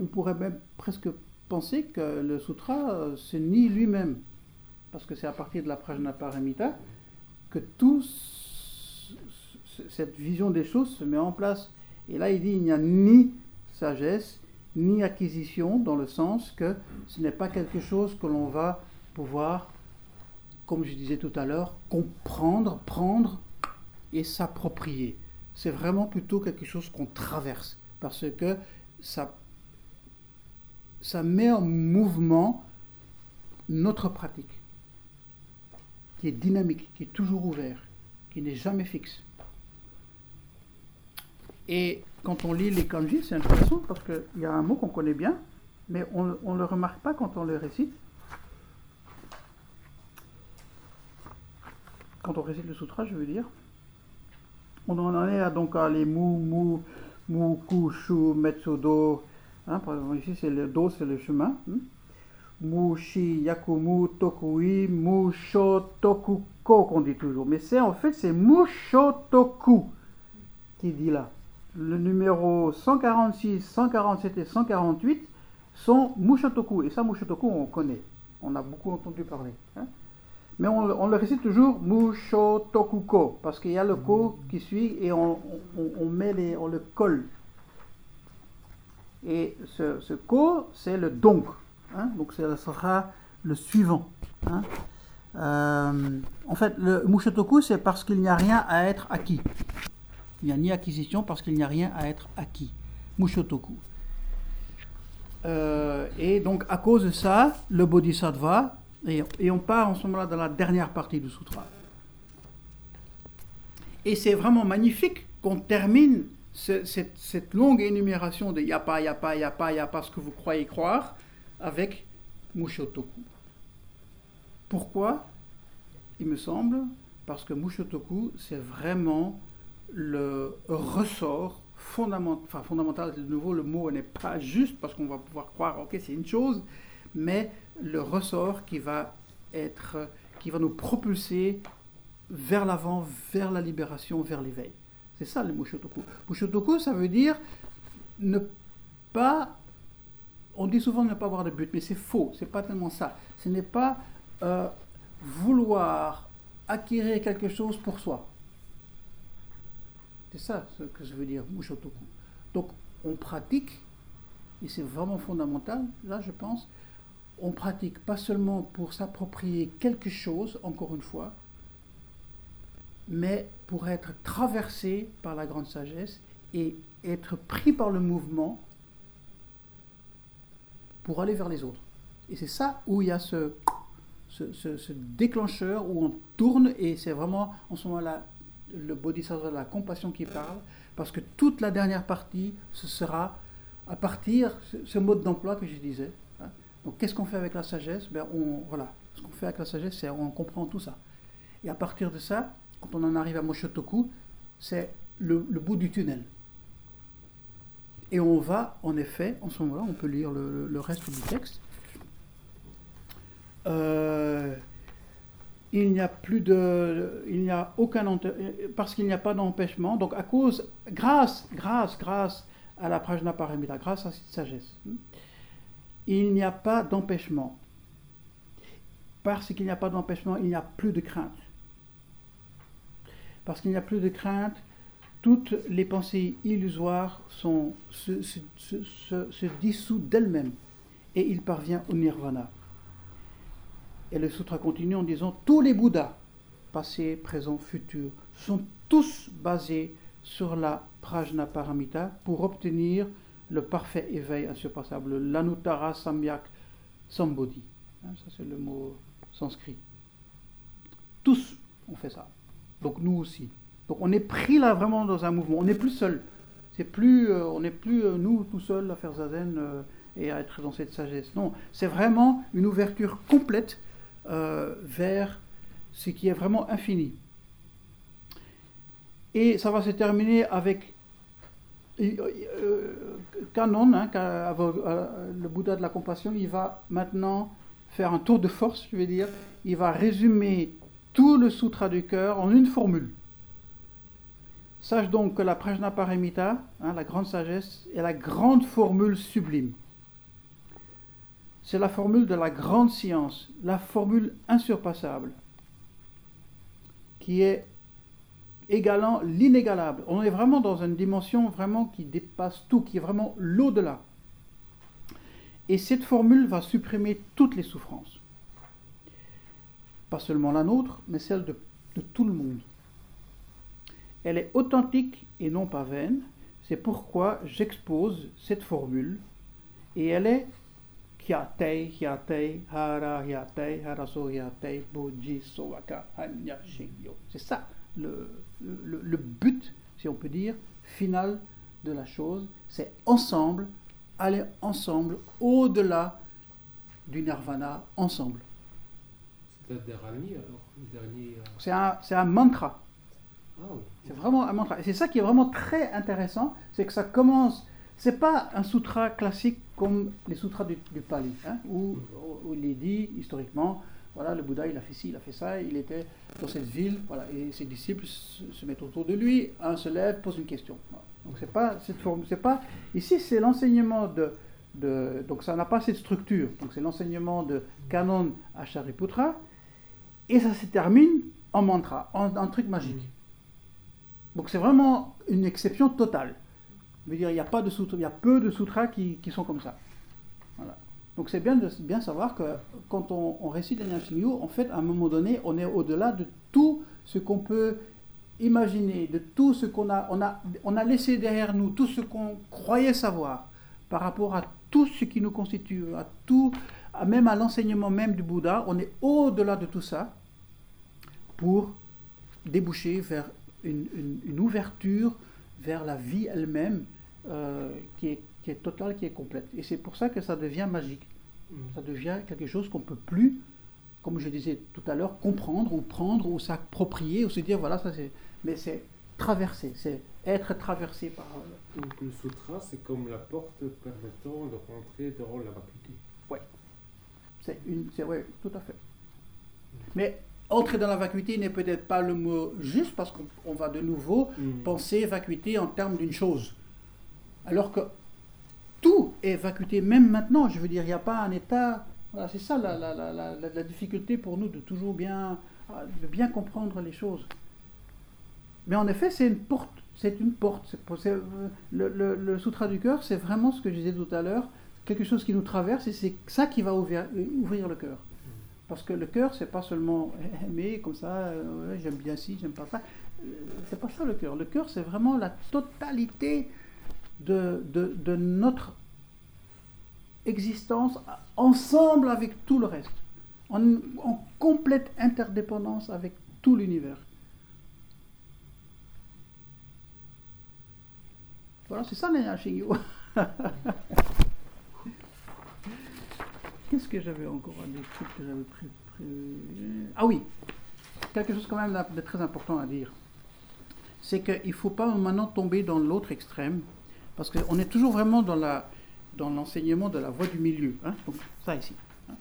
on pourrait même presque penser que le sutra, euh, c'est ni lui-même, parce que c'est à partir de la prajnaparamita que ce- cette vision des choses se met en place. Et là, il dit il n'y a ni sagesse, ni acquisition, dans le sens que ce n'est pas quelque chose que l'on va pouvoir, comme je disais tout à l'heure, comprendre, prendre et s'approprier. C'est vraiment plutôt quelque chose qu'on traverse, parce que ça, ça met en mouvement notre pratique, qui est dynamique, qui est toujours ouvert, qui n'est jamais fixe. Et quand on lit les kanji, c'est intéressant parce qu'il y a un mot qu'on connaît bien, mais on ne le remarque pas quand on le récite. Quand on récite le sutra, je veux dire. On en est donc à les mu, mu, mu, ku, shu, metsu, do. Hein, par exemple, ici, c'est le do, c'est le chemin. hein. Mu, shi, yaku, mu, tokui, mu, toku, ko, qu'on dit toujours. Mais c'est en fait, c'est mu, sho, toku qui dit là. Le numéro 146, 147 et 148 sont Mushotoku. Et ça, Mushotoku, on connaît. On a beaucoup entendu parler. hein. Mais on, le- récite toujours Mushotokuko, parce qu'il y a le ko qui suit et on, on- met les, on le colle. Et ce, ce ko, c'est le donc. hein. Donc ce sera le suivant. hein. Euh, en fait, le Mushotoku, c'est parce qu'il n'y a rien à être acquis. Il n'y a ni acquisition parce qu'il n'y a rien à être acquis. Mushotoku. Euh, et donc, à cause de ça, le Bodhisattva, et, on part en ce moment-là dans la dernière partie du sutra. Et c'est vraiment magnifique qu'on termine ce- cette, cette longue énumération de yapa, yapa, yapa, yapa, ce que vous croyez croire, avec Mushotoku. Pourquoi? Il me semble, parce que Mushotoku, c'est vraiment le ressort fondamental, enfin fondamental, de nouveau le mot n'est pas juste parce qu'on va pouvoir croire, ok c'est une chose, mais le ressort qui va être, qui va nous propulser vers l'avant, vers la libération, vers l'éveil. C'est ça le Mushotoku. Mushotoku, ça veut dire ne pas, on dit souvent ne pas avoir de but, mais c'est faux, c'est pas tellement ça. Ce n'est pas euh, vouloir acquérir quelque chose pour soi. C'est ça ce que je veux dire, Mushotoku. Donc, on pratique, et c'est vraiment fondamental, là je pense, on pratique pas seulement pour s'approprier quelque chose, encore une fois, mais pour être traversé par la grande sagesse et être pris par le mouvement pour aller vers les autres. Et c'est ça où il y a ce, ce, déclencheur, où on tourne, et c'est vraiment en ce moment-là le bodhisattva de la compassion qui parle, parce que toute la dernière partie, ce sera à partir, ce, mode d'emploi que je disais. hein. Donc qu'est-ce qu'on fait avec la sagesse? Ben, on, Voilà, ce qu'on fait avec la sagesse, c'est on comprend tout ça. Et à partir de ça, quand on en arrive à Moshotoku, c'est le, le bout du tunnel. Et on va, en effet, en ce moment-là, on peut lire le, le reste du texte. Euh, il n'y a plus de, il n'y a aucun parce qu'il n'y a pas d'empêchement. Donc à cause, grâce, grâce, grâce à la prajna paramita, grâce à cette sagesse, il n'y a pas d'empêchement. Parce qu'il n'y a pas d'empêchement, il n'y a plus de crainte. Parce qu'il n'y a plus de crainte, toutes les pensées illusoires se, se, dissouent d'elles-mêmes et il parvient au nirvana. Et le sutra continue en disant tous les Bouddhas, passé, présent, futur, sont tous basés sur la prajna paramita pour obtenir le parfait éveil insurpassable, l'anuttara samyak sambodhi. Hein, ça c'est le mot sanskrit. Tous ont fait ça. Donc nous aussi. Donc on est pris là vraiment dans un mouvement. On n'est plus seul. C'est plus, euh, on n'est plus euh, nous tout seuls à faire zazen euh, et à être dans cette sagesse. Non, c'est vraiment une ouverture complète euh, vers ce qui est vraiment infini. Et ça va se terminer avec euh, Canon, hein, euh, le Bouddha de la compassion, il va maintenant faire un tour de force, je vais dire. Il va résumer tout le sutra du cœur en une formule. Sache donc que la Prajnaparamita, hein, la grande sagesse, est la grande formule sublime. C'est la formule de la grande science, la formule insurpassable, qui est égalant l'inégalable. On est vraiment dans une dimension vraiment qui dépasse tout, qui est vraiment l'au-delà. Et cette formule va supprimer toutes les souffrances. Pas seulement la nôtre, mais celle de, de tout le monde. Elle est authentique et non pas vaine. C'est pourquoi j'expose cette formule. Et elle est hyatei, hyatei, hara, hyatei, haraso, hyatei, boji, sovaka, hanya, shingyo. C'est ça le, le, le, but, si on peut dire, final de la chose. C'est ensemble, aller ensemble, au-delà du nirvana, ensemble. C'est un dernier alors le dernier, euh... C'est un, mantra. Ah. C'est vraiment un mantra. Et c'est ça qui est vraiment très intéressant, c'est que ça commence. C'est pas un sutra classique comme les sutras du, du Pali, hein, où, où, il est dit historiquement, voilà, le Bouddha il a fait ci, il a fait ça, il était dans cette ville, voilà, et ses disciples se, mettent autour de lui, un se lève, pose une question. Donc c'est pas cette forme, c'est pas ici c'est l'enseignement de, de, donc ça n'a pas cette structure, donc c'est l'enseignement de Canon à Shariputra, et ça se termine en mantra, en un truc magique. Donc c'est vraiment une exception totale. Je veux dire, il y a peu de sutras qui, sont comme ça. Donc c'est bien de bien savoir que quand on, on récite les Nyingshingyu, en fait, à un moment donné, on est au-delà de tout ce qu'on peut imaginer, de tout ce qu'on a, on a, laissé derrière nous, tout ce qu'on croyait savoir par rapport à tout ce qui nous constitue, à tout, même à l'enseignement même du Bouddha, on est au-delà de tout ça pour déboucher vers une ouverture vers la vie elle-même euh, qui, est, qui, est, totale, qui est complète. Et c'est pour ça que ça devient magique. Mm. Ça devient quelque chose qu'on ne peut plus, comme je disais tout à l'heure, comprendre ou prendre ou s'approprier ou se dire voilà, ça c'est. Mais c'est traverser, c'est être traversé par. Donc le sutra, c'est comme la porte permettant de rentrer dans la vacuité. Oui. C'est une. C'est, ouais, tout à fait. Mais entrer dans la vacuité n'est peut-être pas le mot juste parce qu'on va de nouveau mmh. penser vacuité en termes d'une chose. Alors que tout est vacuité, même maintenant, je veux dire, il n'y a pas un état. Voilà, c'est ça la, difficulté pour nous de toujours bien, de bien comprendre les choses. Mais en effet, c'est une porte. C'est une porte. Le, le, sutra du cœur, c'est vraiment ce que je disais tout à l'heure, quelque chose qui nous traverse et c'est ça qui va ouvrir, le cœur. Parce que le cœur, c'est pas seulement [LAUGHS] aimer comme ça, euh, j'aime bien ci, j'aime pas ça. Euh, c'est pas ça le cœur. Le cœur, c'est vraiment la totalité de, de, notre existence ensemble avec tout le reste, en, complète interdépendance avec tout l'univers. Voilà, c'est ça l'Enyashingyu. [LAUGHS] Qu'est-ce que j'avais encore à dire? Ah oui, quelque chose quand même de très important à dire. C'est qu'il ne faut pas maintenant tomber dans l'autre extrême Parce qu'on est toujours vraiment dans, l'enseignement de la voie du milieu. hein. Donc, ça ici. hein.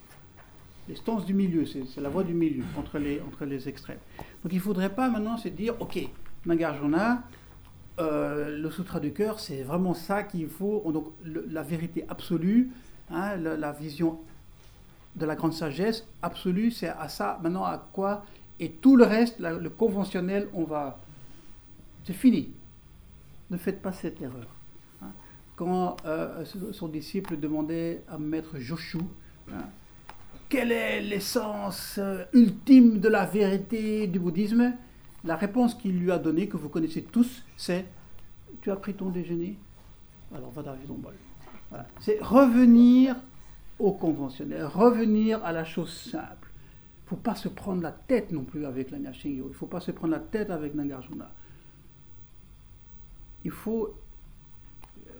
Les stances du milieu, c'est, la voie du milieu, entre les, extrêmes. Donc il ne faudrait pas maintenant se dire, ok, Nagarjuna, euh, le sutra du cœur, c'est vraiment ça qu'il faut. Donc la vérité absolue, hein, la, vision de la grande sagesse absolue, c'est à ça maintenant à quoi. Et tout le reste, le conventionnel, on va. C'est fini. Ne faites pas cette erreur. Quand euh, son disciple demandait à maître Joshu, hein, quelle est l'essence euh, ultime de la vérité du bouddhisme? La réponse qu'il lui a donnée, que vous connaissez tous, c'est Tu as pris ton déjeuner? Alors va dans ton bol. Voilà. C'est revenir au conventionnel, revenir à la chose simple. Il ne faut pas se prendre la tête non plus avec la Nyashingyo. Il ne faut pas se prendre la tête avec Nagarjuna. Il faut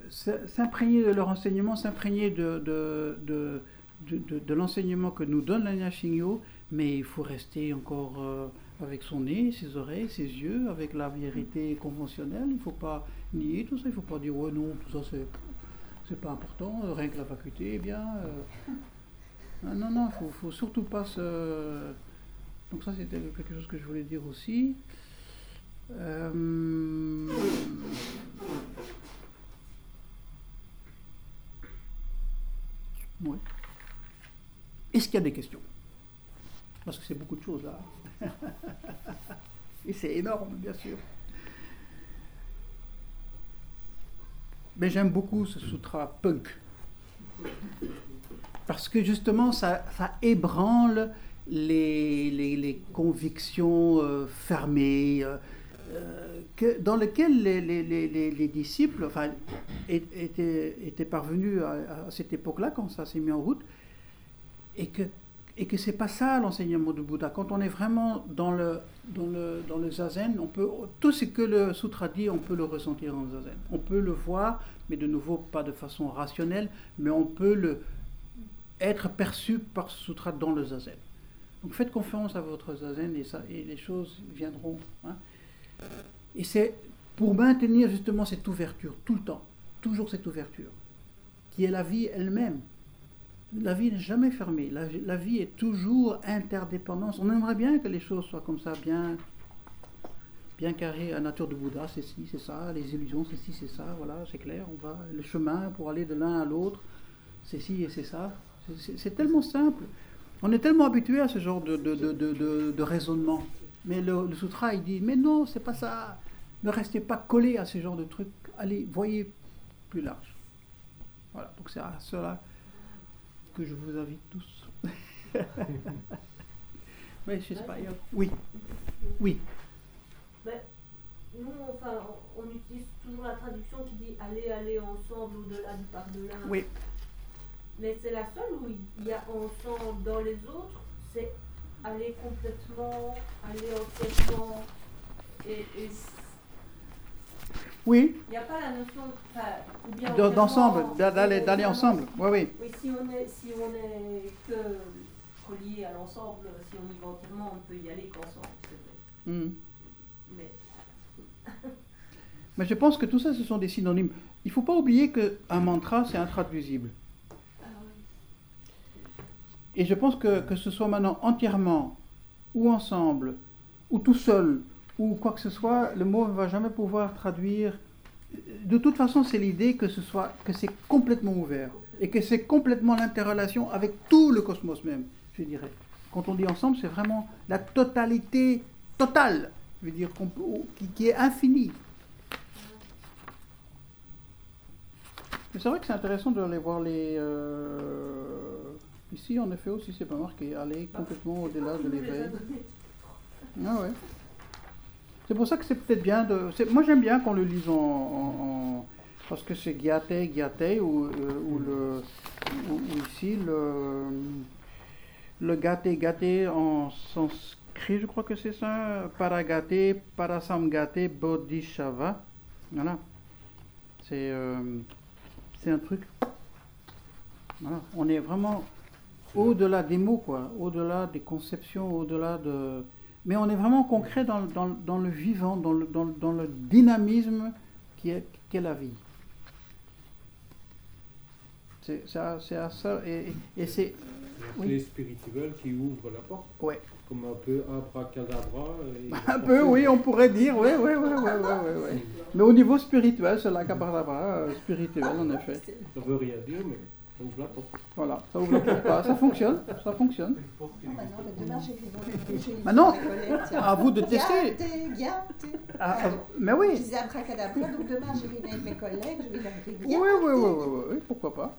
s'imprégner de leur enseignement, s'imprégner de, de, de, de, l'enseignement que nous donne la Nyashingyo, mais il faut rester encore euh, avec son nez, ses oreilles, ses yeux, avec la vérité conventionnelle. Il ne faut pas nier tout ça, il ne faut pas dire ouais non, tout ça c'est c'est pas important, rien que la faculté, eh bien. euh, non, non, il faut surtout pas se. Donc, ça, c'était quelque chose que je voulais dire aussi. Euh, ouais. Est-ce qu'il y a des questions? Parce que c'est beaucoup de choses là. [LAUGHS] Et c'est énorme, bien sûr. Mais j'aime beaucoup ce sutra punk. Parce que justement, ça, ça ébranle les, les- convictions euh, fermées, euh, que, dans lesquelles les, les- les- les- les disciples enfin, étaient, étaient parvenus à, à cette époque-là, quand ça s'est mis en route, et que et que c'est pas ça l'enseignement du Bouddha. Quand on est vraiment dans le, dans le, dans le zazen, on peut, tout ce que le sutra dit, on peut le ressentir en zazen. On peut le voir, mais de nouveau pas de façon rationnelle, mais on peut le, être perçu par ce sutra dans le zazen. Donc faites confiance à votre zazen et, ça, et les choses viendront. hein. Et c'est pour maintenir justement cette ouverture, tout le temps, toujours cette ouverture, qui est la vie elle-même. La vie n'est jamais fermée. La, vie est toujours interdépendance. On aimerait bien que les choses soient comme ça, bien, bien carrées. La nature du Bouddha, c'est ci, c'est ça. Les illusions, c'est ci, c'est ça. Voilà, c'est clair. On va le chemin pour aller de l'un à l'autre, c'est ci et c'est ça. C'est- tellement simple. On est tellement habitué à ce genre de, de, de, de- de- de raisonnement. Mais le, le sutra, il dit, mais non, c'est pas ça. Ne restez pas collé à ce genre de trucs. Allez, voyez plus large. Voilà, donc c'est à cela que je vous invite tous. [LAUGHS] Mais je sais pas. Oui, oui. Nous, enfin, on, utilise toujours la traduction qui dit aller, aller ensemble au-delà du par-delà. Oui. Mais c'est la seule où il y a ensemble dans les autres, c'est aller complètement, aller entièrement. Et, et Oui, il n'y a pas la notion enfin, d'ensemble, d'a- d'aller d'aller ensemble. Oui, oui. Oui, si on est, si on est que relié à l'ensemble, si on y va entièrement, on ne peut y aller qu'ensemble, c'est vrai. Mhm. Mais [LAUGHS] Mais je pense que tout ça, ce sont des synonymes. Il ne faut pas oublier qu'un mantra, c'est intraduisible. Et je pense que, que ce soit maintenant entièrement, ou ensemble, ou tout seul, ou quoi que ce soit, le mot ne va jamais pouvoir traduire. De toute façon, c'est l'idée que ce soit, que c'est complètement ouvert et que c'est complètement l'interrelation avec tout le cosmos même, je dirais. Quand on dit ensemble, c'est vraiment la totalité totale, je veux dire, qui, est infinie. Mais c'est vrai que c'est intéressant d'aller voir les. euh, Ici, en effet, aussi, c'est pas marqué. Aller complètement au-delà de l'éveil. Ah ouais. C'est pour ça que c'est peut-être bien de. Moi, j'aime bien qu'on le lise en. en- en- Parce que c'est Gyate, Gyate, ou, euh, ou le. Ou, ou ici, le. Le Gate, Gate en sanskrit, je crois que c'est ça. Paragate, Parasamgate, Bodhisattva. Voilà. C'est. euh, c'est un truc. Voilà. On est vraiment au-delà des mots, quoi. Au-delà des conceptions, au-delà de. Mais on est vraiment concret dans, le- dans, le- dans le vivant, dans le, dans, dans le dynamisme qui est, qu'est la vie. C'est c'est à, c'est à ça. Et, et c'est. La Oui. clé spirituelle qui ouvre la porte. Ouais. Comme un peu abracadabra. et [LAUGHS] Un peu, oui, on pourrait dire. Oui, oui, oui, oui, oui, oui, oui. [LAUGHS] Mais au niveau spirituel, c'est la cabarabra euh, spirituel, en effet. Ça veut rien dire, mais ça ouvre la porte. Voilà, ça ouvre la porte pas. Ça fonctionne, ça fonctionne. Maintenant. À vous de tester. Ah, ah, mais Je oui. disais abracadabra, donc demain j'irai avec mes collègues, je vais leur dire Oui, oui, oui, oui, oui, oui, pourquoi pas.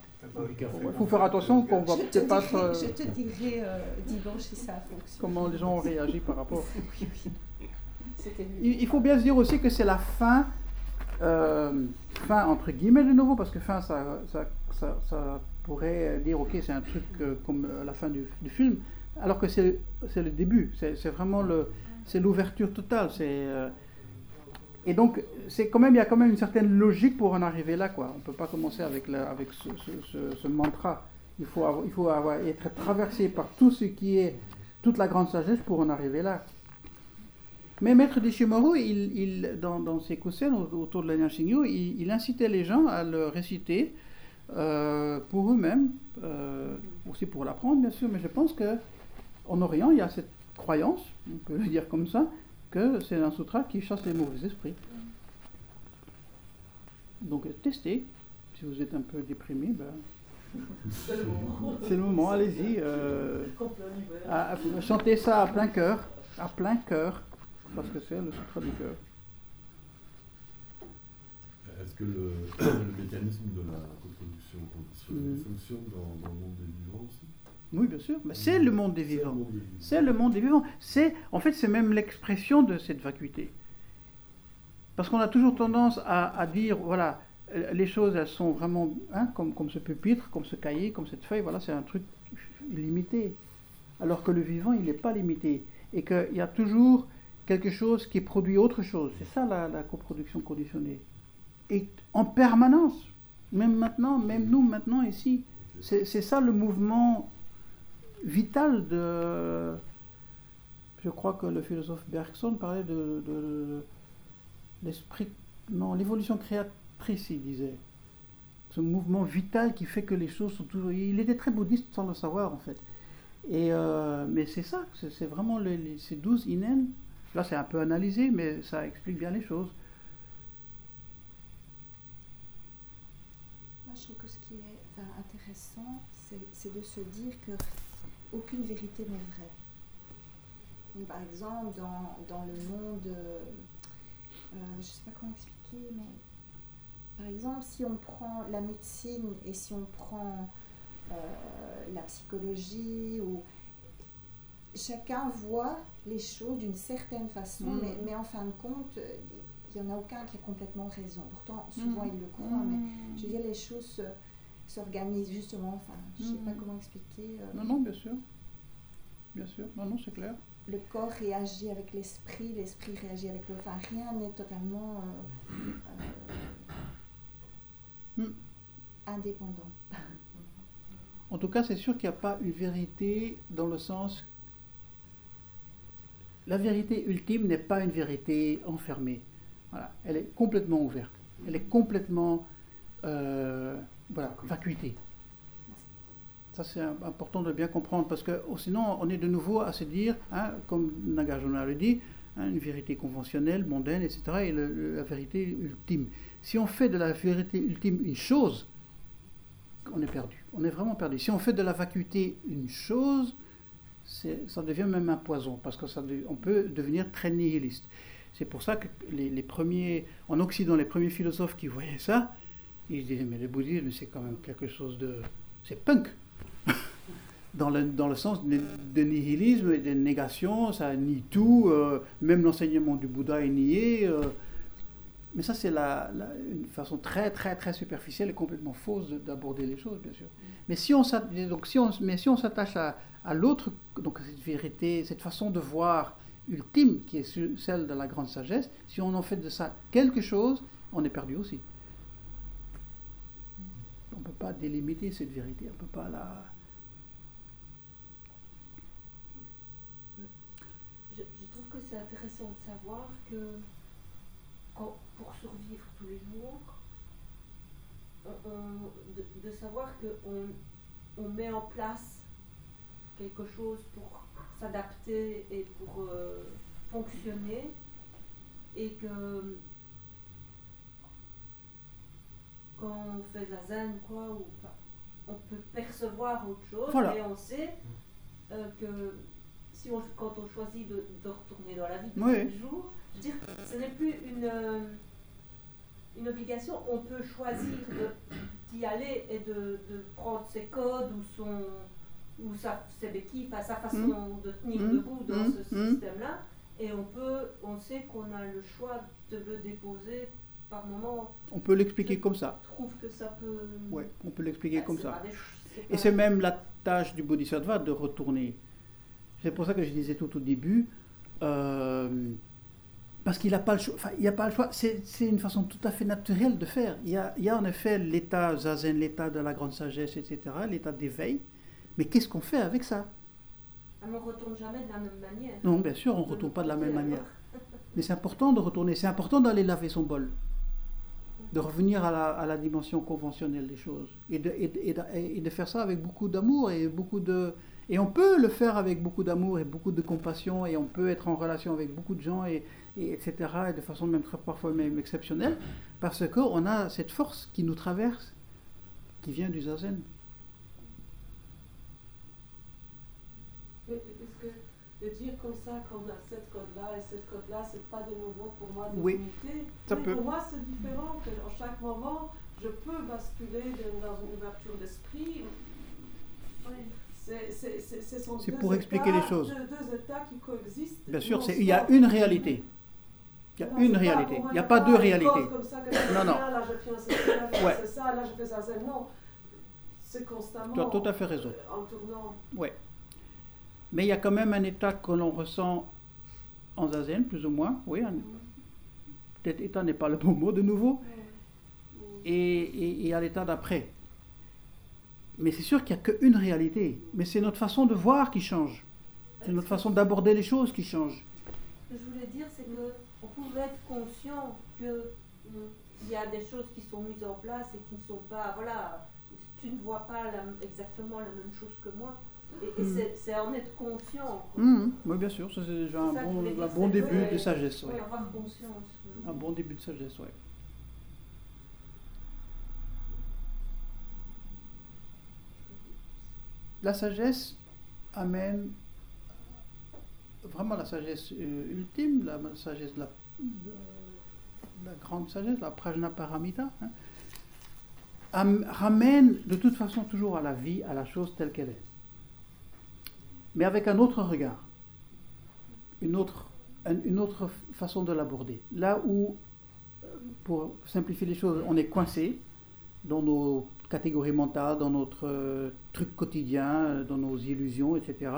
Il faut faire attention qu'on Je te peut-être pas dirai, je te dirai euh, dimanche si ça a fonctionné. comment les gens ont réagi par rapport. [LAUGHS] Oui, oui. Il faut bien se dire aussi que c'est la fin, euh, fin entre guillemets de nouveau, parce que fin, ça, ça, ça, pourrait dire, ok, c'est un truc euh, comme la fin du, film, alors que c'est le début, c'est vraiment l'ouverture totale. euh, et donc, quand même, il y a quand même une certaine logique pour en arriver là, quoi. On ne peut pas commencer avec, la- avec ce, mantra. Il faut, il faut avoir, être traversé par tout ce qui est toute la grande sagesse pour en arriver là. Mais Maître Deshimaru, il, il, dans, dans ses au- autour de la il, il incitait les gens à le réciter euh, pour eux-mêmes, euh, aussi pour l'apprendre bien sûr, mais je pense que en Orient, il y a cette croyance, on peut le dire comme ça, que c'est un sutra qui chasse les mauvais esprits. Donc testez, si vous êtes un peu déprimé, ben, c'est le moment, allez-y. euh, chantez ça à plein cœur, à plein cœur, parce que c'est le sutra du cœur. Est-ce que le, [COUGHS] le mécanisme de la fonctionne dans, dans le monde des vivants aussi Oui, bien sûr, mais c'est le monde des vivants. C'est le monde des vivants. C'est, en fait, c'est même l'expression de cette vacuité. Parce qu'on a toujours tendance à, à dire, voilà, euh, les choses, elles sont vraiment, hein, comme, comme ce pupitre, comme ce cahier, comme cette feuille, voilà, c'est un truc illimité. Alors que le vivant, il n'est pas limité. Et qu'il y a toujours quelque chose qui produit autre chose. C'est ça la, la coproduction conditionnée. Et en permanence, même maintenant, même nous maintenant ici, c'est ça le mouvement vital de. Je crois que le philosophe Bergson parlait de, l'esprit, non, l'évolution créatrice, il disait. Ce mouvement vital qui fait que les choses sont toujours. Il était très bouddhiste sans le savoir en fait. Et euh, mais c'est ça, c'est vraiment ces douze inen. Là, c'est un peu analysé, mais ça explique bien les choses. Moi, je trouve que ce qui est enfin, intéressant, c'est de se dire que aucune vérité n'est vraie. Donc, par exemple, dans, dans le monde, euh, euh, je ne sais pas comment expliquer, mais par exemple, si on prend la médecine et si on prend euh, la psychologie, ou chacun voit les choses d'une certaine façon, Mhm. mais, mais en fin de compte, il n'y en a aucun qui a complètement raison. Pourtant, souvent, Mhm. ils le croient, mais je veux dire, les choses se- s'organisent justement. Enfin, je ne sais pas Mhm. comment expliquer. euh, Non, non, bien sûr. Bien sûr. Non, non, c'est clair. Le corps réagit avec l'esprit, l'esprit réagit avec le. Enfin, rien n'est totalement euh, euh, Mhm. indépendant. En tout cas, c'est sûr qu'il n'y a pas une vérité dans le sens. La vérité ultime n'est pas une vérité enfermée. Voilà. Elle est complètement ouverte. Elle est complètement euh, voilà, vacuité. Ça, c'est im- important de bien comprendre parce que oh, sinon, on est de nouveau à se dire, hein, comme Nagarjuna le dit, hein, une vérité conventionnelle, mondaine, etc., et le- le- la vérité ultime. Si on fait de la vérité ultime une chose, on est perdu. On est vraiment perdu. Si on fait de la vacuité une chose, ça devient même un poison, parce que ça de- on peut devenir très nihiliste. C'est pour ça que les, les premiers, en Occident, les premiers philosophes qui voyaient ça, ils se disaient, mais le bouddhisme, c'est quand même quelque chose de... C'est punk [LAUGHS] dans le, dans le sens de, nihilisme et de négation, ça nie tout, euh, même l'enseignement du Bouddha est nié. euh, mais ça, c'est la, une façon très, très, très superficielle et complètement fausse de- d'aborder les choses, bien sûr. Mais si on s'att- donc si s'attache à, à l'autre, donc à cette vérité, cette façon de voir ultime qui est celle de la grande sagesse, si on en fait de ça quelque chose, on est perdu aussi. Ne peut pas délimiter cette vérité, on ne peut pas la... Je, trouve que c'est intéressant de savoir que pour survivre tous les jours, de savoir qu'on on met en place quelque chose pour s'adapter et pour euh, fonctionner et que quand on fait zazen quoi ou, enfin, on peut percevoir autre chose Voilà. et on sait euh, que si on, quand on choisit de, de retourner dans la vie de Oui. tous les jours, je veux dire, ce n'est plus une, euh, une obligation, on peut choisir d'y aller et de, de prendre ses codes ou son ou sa, ses béquilles, enfin, sa façon de tenir Mm. debout dans Mm. ce système-là, et on peut, on sait qu'on a le choix de le déposer par moment. On peut l'expliquer comme ça. Je trouve que ça peut. Ouais, on peut l'expliquer Ah, comme ça. des Et c'est même la tâche du bodhisattva de retourner. C'est pour ça que je disais tout au début, euh, parce qu'il n'a pas le choix. Enfin, il n'y a pas le choix. C'est une façon tout à fait naturelle de faire. Il y a, il y a en effet l'état zazen, l'état de la grande sagesse, etc., l'état d'éveil. Mais qu'est-ce qu'on fait avec ça? Ah, on retourne jamais de la même manière. Non, bien sûr, on ne retourne pas de la même manière. Mais c'est important de retourner. C'est important d'aller laver son bol. De revenir à la, dimension conventionnelle des choses. Et de, et et et de faire ça avec beaucoup d'amour et beaucoup de. Et on peut le faire avec beaucoup d'amour et beaucoup de compassion. Et on peut être en relation avec beaucoup de gens, et, et etc. Et de façon même très, parfois même exceptionnelle. Parce qu'on a cette force qui nous traverse, qui vient du zazen. Mais Est-ce que de dire comme ça qu'on a cette code-là et cette code-là, c'est pas de nouveau pour moi de Oui, l'unité ça Mais peut. Pour moi, c'est différent. Que en chaque moment, je peux basculer dans une ouverture d'esprit. C'est- pour expliquer les choses. Deux, deux états qui coexistent. Bien sûr, il y a une réalité. Il y a Non, une réalité. Il n'y a pas deux réalités. ça, Non, non. ça, Là, je fais ceci, là, je fais Ouais. ça, là, je fais ça. ça. Non, c'est constamment. Tu as tout à fait raison. euh, En tournant. Ouais. Mais il y a quand même un état que l'on ressent en zazen, plus ou moins. Oui, un- peut-être état n'est pas le bon mot de nouveau. Et, et, et à l'état d'après. Mais c'est sûr qu'il n'y a qu'une réalité. Mais c'est notre façon de voir qui change. C'est notre façon d'aborder les choses qui change. Ce que je voulais dire, c'est que on pouvait être conscient que euh, il y a des choses qui sont mises en place et qui ne sont pas, voilà, tu ne vois pas la- exactement la même chose que moi. Et, et Mm. c'est- en être conscient. quoi. Mhm, oui, bien sûr, ça c'est déjà un ça bon, dire, un bon début vrai. de sagesse. Ouais, avoir conscience. Un bon début de sagesse, oui. La sagesse amène vraiment la sagesse euh, ultime, la sagesse de la, de la grande sagesse, la prajnaparamita, hein, am- ramène de toute façon toujours à la vie, à la chose telle qu'elle est. Mais avec un autre regard, une autre, un- une autre façon de l'aborder. Là où pour simplifier les choses, on est coincé dans nos catégories mentales, dans notre euh, truc quotidien, euh, dans nos illusions, etc.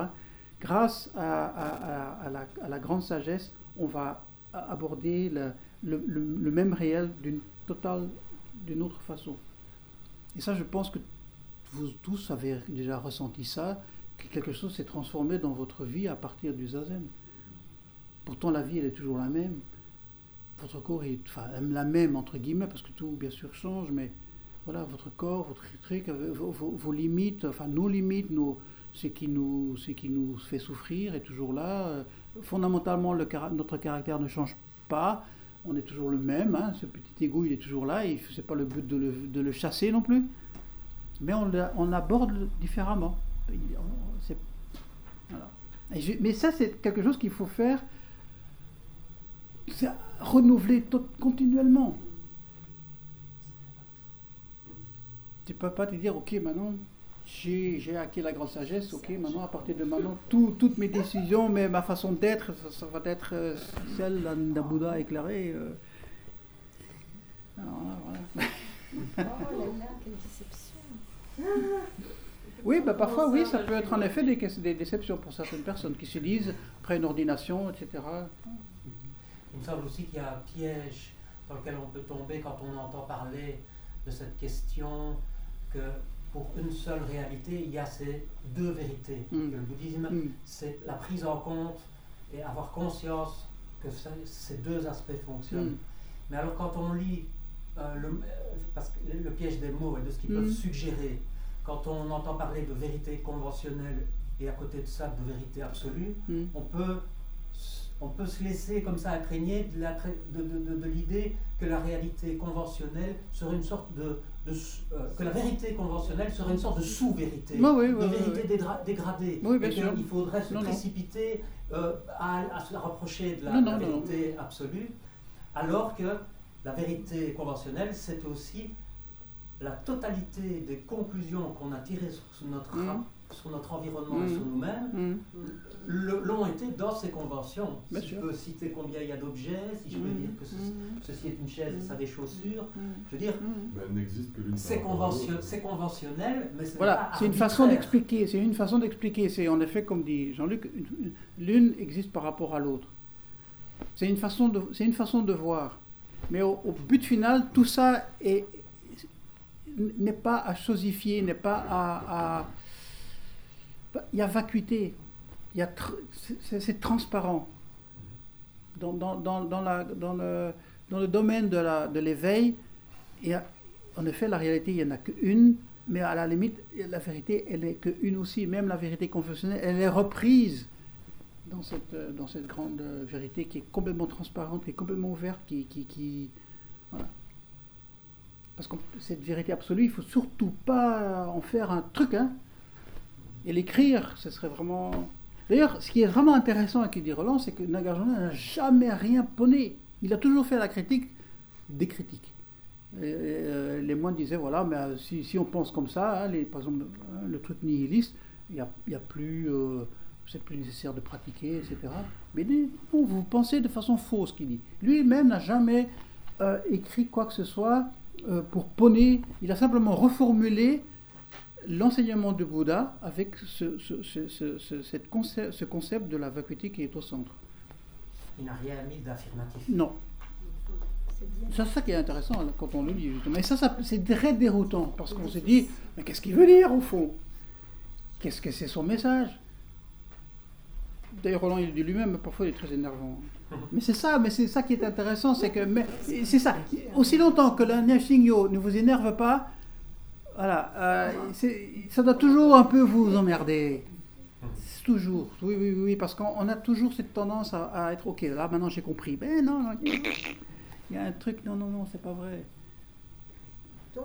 Grâce à, la, grande sagesse, on va aborder le- le même réel d'une totale, d'une autre façon. Et ça, je pense que vous tous avez déjà ressenti ça, que quelque chose s'est transformé dans votre vie à partir du zazen. Pourtant, la vie, elle est toujours la même. Votre corps est la même entre guillemets parce que tout bien sûr change mais voilà votre corps votre truc euh, vos, limites enfin nos limites nos ce qui nous ce qui nous fait souffrir est toujours là. Euh, fondamentalement notre caractère ne change pas. On est toujours le même hein. ce petit ego il est toujours là et c'est pas le but de le, chasser non plus. Mais on, on aborde différemment c'est- voilà. Et je- mais ça c'est quelque chose qu'il faut faire c'est renouveler tout- continuellement. Tu peux pas te dire, ok, maintenant, j'ai j'ai acquis la grande sagesse, ok, maintenant, à partir de maintenant, tout- toutes mes décisions, mais ma façon d'être, ça, ça va être euh, celle d'un Bouddha éclairé. euh. Alors là, voilà. Oh là là, quelle déception. [LAUGHS] Oui, bah, parfois, oui, ça peut être en effet des, des déceptions pour certaines personnes qui se disent, après une ordination, etc. Il me semble aussi qu'il y a un piège dans lequel on peut tomber quand on entend parler de cette question que pour une seule réalité, il y a ces deux vérités. Mm. Que le bouddhisme, Mm. c'est la prise en compte et avoir conscience que ce- ces deux aspects fonctionnent. Mm. Mais alors quand on lit euh, le, euh, parce que le, piège des mots et de ce qu'ils peuvent suggérer, quand on entend parler de vérité conventionnelle et à côté de ça de vérité absolue, Mm. on peut, on peut se laisser comme ça imprégner de la de, de- de- de l'idée que la réalité conventionnelle serait une sorte de, euh, que la vérité conventionnelle serait une sorte de sous-vérité, oui, de oui, vérité dédra- dégradée, bien et sûr. qu'il faudrait se Non, précipiter euh, à, à se rapprocher de la, Non, non, la non, non. vérité absolue, alors que la vérité conventionnelle, c'est aussi la totalité des conclusions qu'on a tirées sur notre, ra- sur notre environnement et sur nous-mêmes, Mm. le- l'ont été dans ces conventions. Bien si sûr. je peux citer combien il y a d'objets, si je peux Mhm. dire que ce- ceci est une chaise et ça des chaussures, Mm. je veux dire, Mm. Elle n'existe que l'une par c'est conventionnel, l'autre. c'est conventionnel, mais c'est Voilà, pas c'est une façon d'expliquer. C'est une façon d'expliquer. C'est en effet, comme dit Jean-Luc, une- l'une existe par rapport à l'autre. C'est une façon de, c'est une façon de voir. Mais au, au but final, tout ça est- n'est pas à chosifier, n'est pas à, Il y a vacuité. Il y a c'est, transparent. Dans, dans, dans, la, dans, le, dans le domaine de, l'éveil, en effet, la réalité, il n'y en a qu'une, mais à la limite, la vérité, elle n'est qu'une aussi. Même la vérité confessionnelle, elle est reprise dans cette, dans cette grande vérité qui est complètement transparente, qui est complètement ouverte, qui. qui. Parce que cette vérité absolue, il ne faut surtout pas en faire un truc, hein. Et l'écrire, ce serait vraiment. D'ailleurs, ce qui est vraiment intéressant avec dit Roland, c'est que Nagarjuna n'a jamais rien poney. Il a toujours fait la critique des critiques. Euh, les moines disaient voilà, mais euh, si, on pense comme ça, hein, par exemple, hein, le truc nihiliste, il n'y a, a plus. euh, c'est plus nécessaire de pratiquer, etc. Mais non, vous pensez de façon fausse, qu'il dit. Lui-même n'a jamais écrit quoi que ce soit euh, pour poney. Il a simplement reformulé l'enseignement de Bouddha avec ce, ce- ce- cette concept, ce concept de la vacuité qui est au centre. Il n'a rien mis d'affirmatif. Non. C'est ça qui est intéressant quand on le lit, justement. Et ça, ça c'est très déroutant, parce qu'on se dit, mais qu'est-ce qu'il veut dire au fond? Qu'est-ce que c'est son message? D'ailleurs, Roland, il dit lui-même, parfois il est très énervant. Mais c'est ça, mais c'est ça qui est intéressant, c'est que, c'est ça. Aussi longtemps que le Nashingyo ne vous énerve pas, voilà, euh, ça doit toujours un peu vous emmerder. Toujours, oui, oui, oui, parce qu'on on a toujours cette tendance à, à être, ok, là maintenant j'ai compris. Ben non, non, il y a un truc, non, non, non, c'est pas vrai.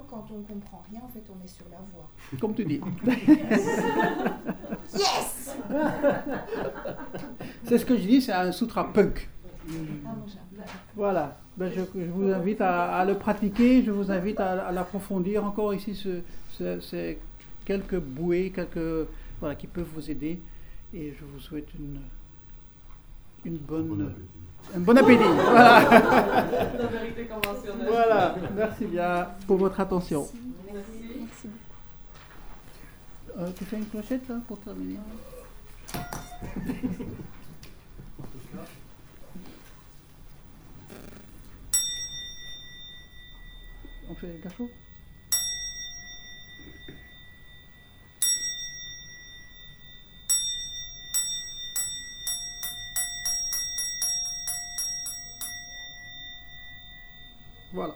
Quand on ne comprend rien, en fait, on est sur la voie. Comme tu dis. [LAUGHS] Yes [LAUGHS] C'est ce que je dis, c'est un sutra punk. Ah. Voilà. Ben, je, je vous invite à, à le pratiquer, je vous invite à, à l'approfondir. Encore ici, ce, ce- ces quelques bouées, quelques, voilà, qui peuvent vous aider. Et je vous souhaite une, une bonne, Bon appétit. Un bon appétit. Voilà. La vérité conventionnelle. voilà. Merci bien pour votre attention. Merci. Merci Euh, tu fais une clochette là, pour terminer? On fait cachot? Voilà.